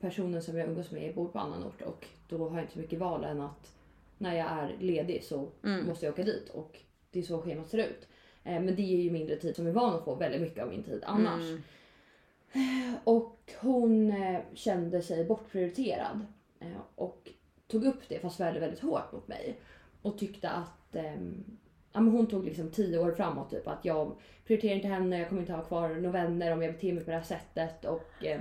personen som jag umgås med bor på annan ort och då har jag inte så mycket val än att när jag är ledig så Mm. måste jag åka dit och det är så schemat ser ut. Eh, men det är ju mindre tid som är van att få väldigt mycket av min tid annars. Mm. Och hon eh, kände sig bortprioriterad eh, och tog upp det fast väldigt, väldigt hårt mot mig. Och tyckte att ehm, ja, men hon tog liksom tio år framåt typ att jag prioriterar inte henne, jag kommer inte ha kvar några vänner om jag beter mig på det här sättet. Och eh,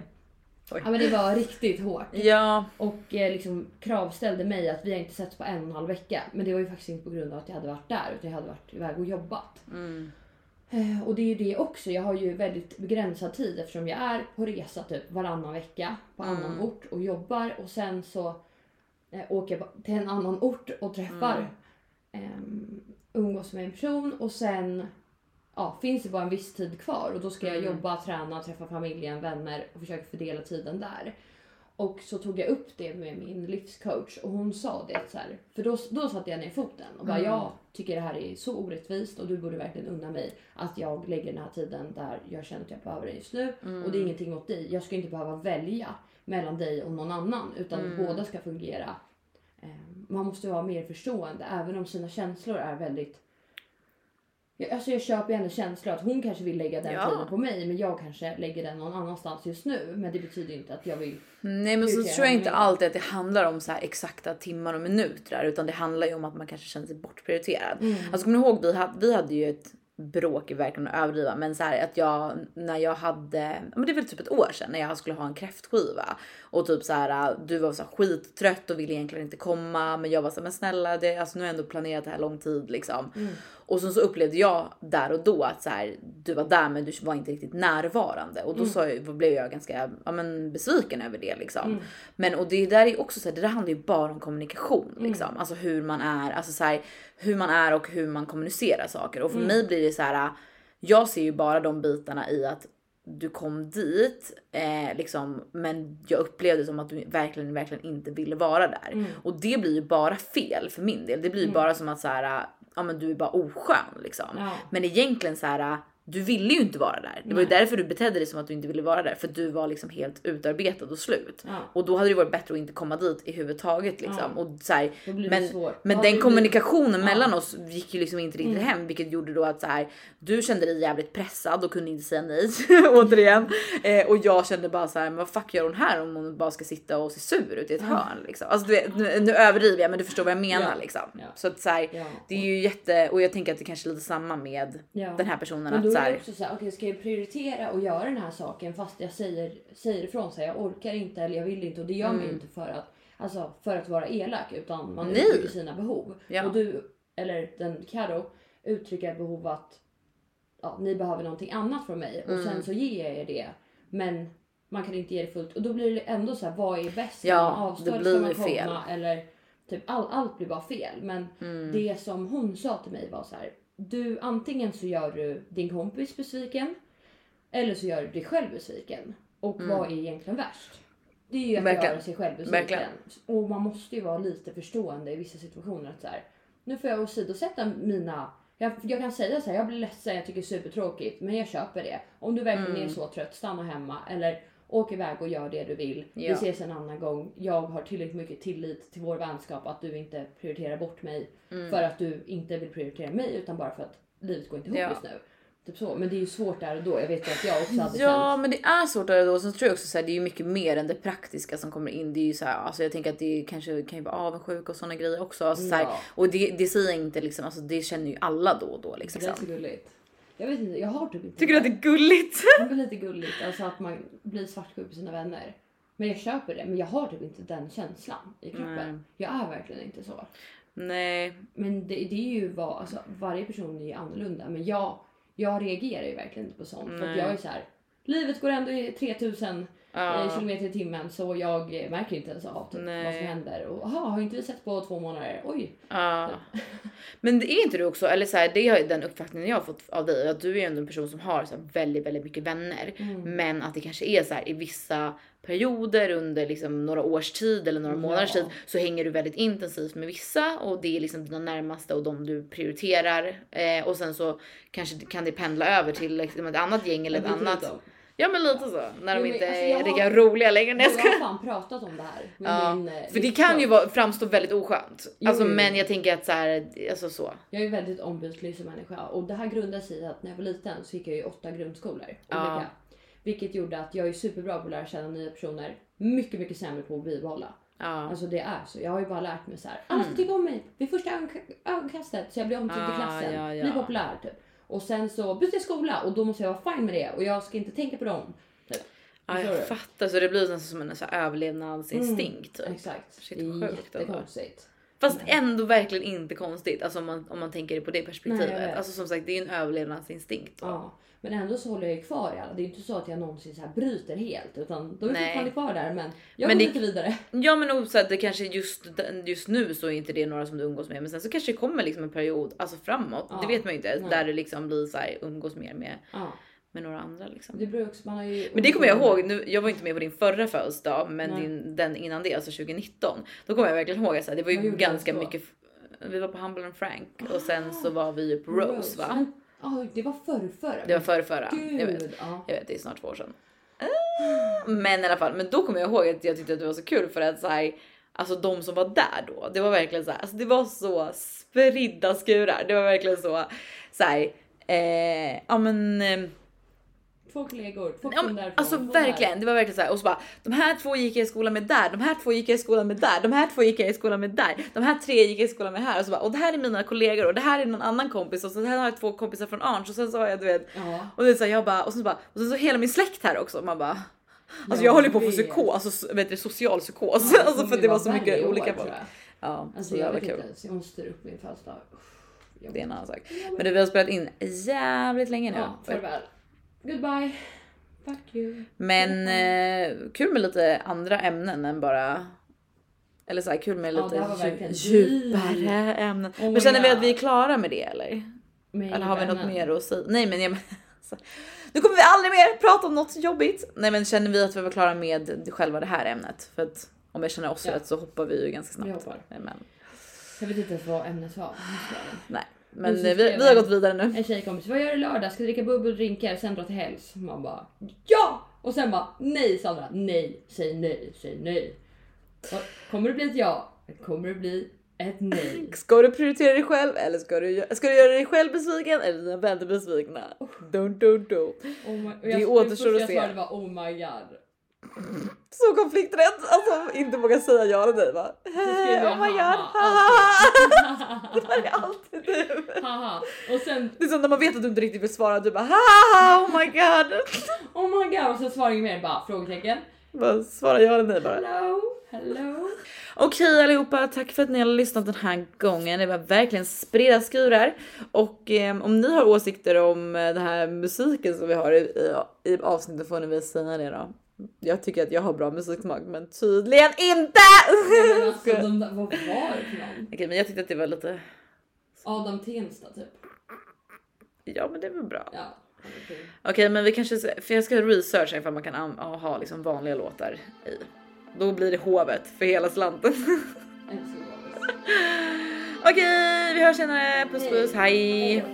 Oj. ja, men det var riktigt hårt. Ja, Och eh, liksom kravställde mig att vi har inte setts på en och en halv vecka. Men det var ju faktiskt inte på grund av att jag hade varit där utan jag hade varit iväg och jobbat. mm. Eh, Och det är ju det också. Jag har ju väldigt begränsad tid eftersom jag är på resa typ varannan vecka på Mm. annan ort och jobbar och sen så eh, åker jag till en annan ort och träffar Mm. ehm, umgås med en person och sen ja, finns det bara en viss tid kvar och då ska jag Mm. jobba, träna, träffa familjen, vänner och försöka fördela tiden där. Och så tog jag upp det med min livscoach och hon sa det så här, för då, då satte jag ner foten och bara Mm. jag tycker det här är så orättvist och du borde verkligen unna mig att jag lägger den här tiden där jag känner att jag behöver det just nu och det är ingenting mot dig. Jag ska inte behöva välja mellan dig och någon annan utan båda ska fungera. Eh, Man måste vara mer förstående även om sina känslor är väldigt jag, alltså jag köper hennes känslor att hon kanske vill lägga den Ja. tiden på mig men jag kanske lägger den någon annanstans just nu. Men det betyder inte att jag vill Nej men så tror jag inte alltid att det handlar om så exakta timmar och minuter utan det handlar ju om att man kanske känner sig bortprioriterad. Alltså kommer du ihåg vi hade, vi hade ju ett bråk i verkligen att överdriva men så här att jag när jag hade, men det är väl typ ett år sedan när jag skulle ha en kräftskiva och typ så här du var så här skittrött och ville egentligen inte komma men jag var så här, men snälla det, alltså nu har jag ändå planerat det här lång tid liksom. Och sen så upplevde jag där och då att så här, du var där men du var inte riktigt närvarande. Och då sa jag, blev jag ganska ja, men besviken över det liksom. Men och det där är också så här, det där handlar ju bara om kommunikation liksom, alltså hur man är, alltså så här, hur man är och hur man kommunicerar saker. Och för mig blir det så här. Jag ser ju bara de bitarna i att du kom dit eh, liksom, men jag upplevde som att du verkligen, verkligen inte ville vara där. Och det blir ju bara fel för min del. Det blir ju bara som att så här, ja, men du är bara oskön liksom. Ja. Men egentligen så här. Du ville ju inte vara där. Det var ju därför du betedde dig som att du inte ville vara där för att du var liksom helt utarbetad och slut. Ja. Och då hade det varit bättre att inte komma dit i huvudtaget liksom. Ja. Och så här, blir men svårt. men Ja, den blir- kommunikationen Ja. mellan oss gick ju liksom inte riktigt Mm. hem, vilket gjorde då att så här, du kände dig jävligt pressad och kunde inte säga nej [laughs] återigen. Eh, och jag kände bara så här, men vad fuck gör hon här om hon bara ska sitta och se sur ut i ett hörn liksom. Alltså du nu, nu överdriver jag, men du förstår vad jag menar liksom. Så att så här, det är ju jätte och jag tänker att det kanske är lite samma med den här personen Men då är det också så här, okej ska jag prioritera och göra den här saken fast jag säger, säger ifrån här, jag orkar inte eller jag vill inte och det gör man ju inte för att, alltså, för att vara elak utan man Mm. Nej. uttrycker sina behov. Ja. Och du, eller den Karo uttrycker ett behov att ja, ni behöver någonting annat från mig och Mm. sen så ger jag er det. Men man kan inte ge det fullt och då blir det ändå så här, vad är bäst? Ja, man avstå det blir man fel. komma? Eller typ all, allt blir bara fel. Men Mm. det som hon sa till mig var så här. Du antingen så gör du din kompis besviken eller så gör du dig själv besviken. Och vad är egentligen värst? Det är ju att Mm. Verkligen. göra sig själv besviken. Verkligen. Och man måste ju vara lite förstående i vissa situationer. Att så här, nu får jag åsidosätta mina... Jag, jag kan säga så här, jag blir ledsen, jag tycker det är supertråkigt, men jag köper det. Om du verkligen Mm. är så trött, stanna hemma. Eller åk iväg och gör det du vill. Vi Ja. ses en annan gång. Jag har tillräckligt mycket tillit till vår vänskap att du inte prioriterar bort mig. Mm. För att du inte vill prioritera mig utan bara för att livet går inte ihop Ja. just nu. Typ så. Men det är ju svårt där och då. Jag vet ju att jag också hade Ja känt... men det är svårt där då. Sen tror jag också så här, det är mycket mer än det praktiska som kommer in. Det är ju så här, alltså jag tänker att det kanske kan ju vara avundsjuka och såna grejer också. Alltså, så här, Ja. och det, det säger jag inte liksom, alltså det känner ju alla då och då liksom. Det är så gulligt. Jag vet inte, jag har typ inte Tycker du att det är gulligt? [laughs] Det är lite gulligt, alltså att man blir svartsjuk på sina vänner. Men jag köper det, men jag har typ inte den känslan i kroppen. Nej. Jag är verkligen inte så. Nej, Men det, det är ju vad, alltså varje person är ju annorlunda. Men jag, jag reagerar ju verkligen inte på sånt. För att jag är så här. livet går ändå i 3000 Ja. eh, kilometer i timmen så jag märker inte ens av typ, Nej. vad som händer. Och aha, har inte vi sett på två månader? Oj. Ja. [laughs] Men det är inte du också, eller så här, det är den uppfattningen jag har fått av dig, att du är ändå en person som har så här väldigt, väldigt mycket vänner. Mm. Men att det kanske är så här i vissa perioder under liksom några års tid eller några Ja. månaders tid så hänger du väldigt intensivt med vissa och det är liksom dina närmaste och de du prioriterar. Eh, och sen så kanske kan det pendla över till liksom ett annat gäng eller ett annat. inte. Ja men lite så, när de men inte alltså, är lika roliga längre. Nej, jag har fan pratat om det här Ja, min eh, för det kan ju vara, framstå väldigt oskönt. Jo, Alltså, men jag tänker att så här, alltså så. Jag är väldigt ombytlig som människa och det här grundar sig i att när jag var liten så gick jag i åtta grundskolor. Ja. Olika. Vilket gjorde att jag är superbra på att lära känna nya personer. Mycket, mycket sämre på att bibehålla. Ja. Alltså det är så. Jag har ju bara lärt mig så här. Alla ska tycka om mig vid första ögonk- ögonkastet så jag blir omtyckt i Mm. Ah, klassen. ja, ja. Blir populär typ. Och sen så byter jag skola och då måste jag vara fine med det och jag ska inte tänka på dem. Typ. Ja, Förstår jag du? fattar så det blir nästan som en så här överlevnadsinstinkt. Typ. Exakt. Shit, det är sjukt ändå. jättekonstigt. Fast Nej. ändå verkligen inte konstigt alltså om man, om man tänker på det Nej, jag perspektivet. vet. alltså som sagt det är ju en överlevnadsinstinkt. då. Ja, men ändå så håller jag ju kvar i alla. Det är inte så att jag någonsin så här bryter helt utan de är Nej. fortfarande kvar där. Men jag Men går det- lite vidare. Ja men nog så att det kanske just, just nu så är inte det några som du umgås med men sen så kanske det kommer liksom en period alltså framåt. Ja. Det vet man ju inte Nej. där det liksom blir så här umgås mer med, Ja, med några andra liksom. det beror också, man har ju Men det kommer jag ihåg, nu, jag var inte med på din förra födelsedag men Nej. din, den innan det, alltså 2019. Då kommer jag verkligen ihåg att det var ju ganska du då? mycket. Vi var på Humble and Frank och sen så var vi på Rose va? Ja, det var förrförra. Det var förra, förra. Jag vet. Gud, ja. Jag vet, det är snart två år sedan. Ah, Men i alla fall, men då kommer jag ihåg att jag tyckte att det var så kul för att så här, alltså de som var där då, det var verkligen så här, alltså det var så spridda skurar. Det var verkligen så så här, eh, ja men eh, Två kollegor, två Ja, men, alltså verkligen, det var verkligen så här och så bara de här två gick jag i skolan med där, de här två gick jag i skolan med där, de här två gick jag i skolan med där, de här tre gick jag i skolan med här och så bara och det här är mina kollegor och det här är någon annan kompis och så här har jag två kompisar från Arns och sen så har jag du vet. Ja. och det så här, jag bara och så bara och sen så hela min släkt här också man bara Alltså Ja, jag håller på att få psykos, alltså vet du, social psykos. Ja, [laughs] alltså för ju det var så mycket år, olika folk. jag. Ja, Alltså så det jag var vet kul. inte, jag måste styra upp min födelsedag. Jag- Det är en annan sak. Men du, vi har spelat in jävligt länge nu. Ja, farväl. Goodbye. Fuck you. Men eh, kul med lite andra ämnen än bara eller så här kul med Ja, lite djupare ämnen. Oh men känner vi God. att vi är klara med det eller? Med Eller har vi något vännen. mer att säga? Nej men jag alltså, [laughs] nu kommer vi aldrig mer prata om något jobbigt. Nej men känner vi att vi var klara med själva det här ämnet? För att om jag känner oss Ja. rätt så hoppar vi ju ganska Vi snabbt. hoppar. Men, Jag vet inte ens vad ämnet var. nej, men eh, vi, vi har jag- gått vidare nu. En tjejkompis, vad gör du lördag? Ska dricka bubbel och sen dra till helgs? Man bara ja! Och sen bara nej Sandra, nej, säg nej, säg nej. Och, kommer det bli ett ja? Kommer det bli ett nej? [laughs] Ska du prioritera dig själv eller ska du, ska du göra dig själv besviken eller dina vänner besvikna? Don't, don't, don't. Oh my, Det jag, återstår första att jag se. svarade var oh my god. Så konflikträtt, alltså inte våga säga ja eller nej va? Jag Oh my god, haha, [laughs] det var det alltid du. Haha. Och sen Det är som när man vet att du inte riktigt vill svara, du bara haha oh my god. [laughs] oh my god och sen svarade jag mer bara frågetecken. Bara svara ja eller nej bara. Hello, hello. Okej allihopa, tack för att ni har lyssnat den här gången. Det var verkligen spridda skurar. Och eh, om ni har åsikter om eh, den här musiken som vi har i, i, i avsnittet får ni väl säga det då. Jag tycker att jag har bra musiksmak men tydligen inte! Men alltså, de, där- vad var det för någon? Okej men jag tyckte att det var lite, Adam Tensta typ. ja men det var bra. Ja. okej. Okej men vi kanske, för jag ska researcha ifall man kan an- ha liksom vanliga låtar i. Då blir det hovet för hela slanten. Okej vi hörs senare, puss puss, hej. Hej.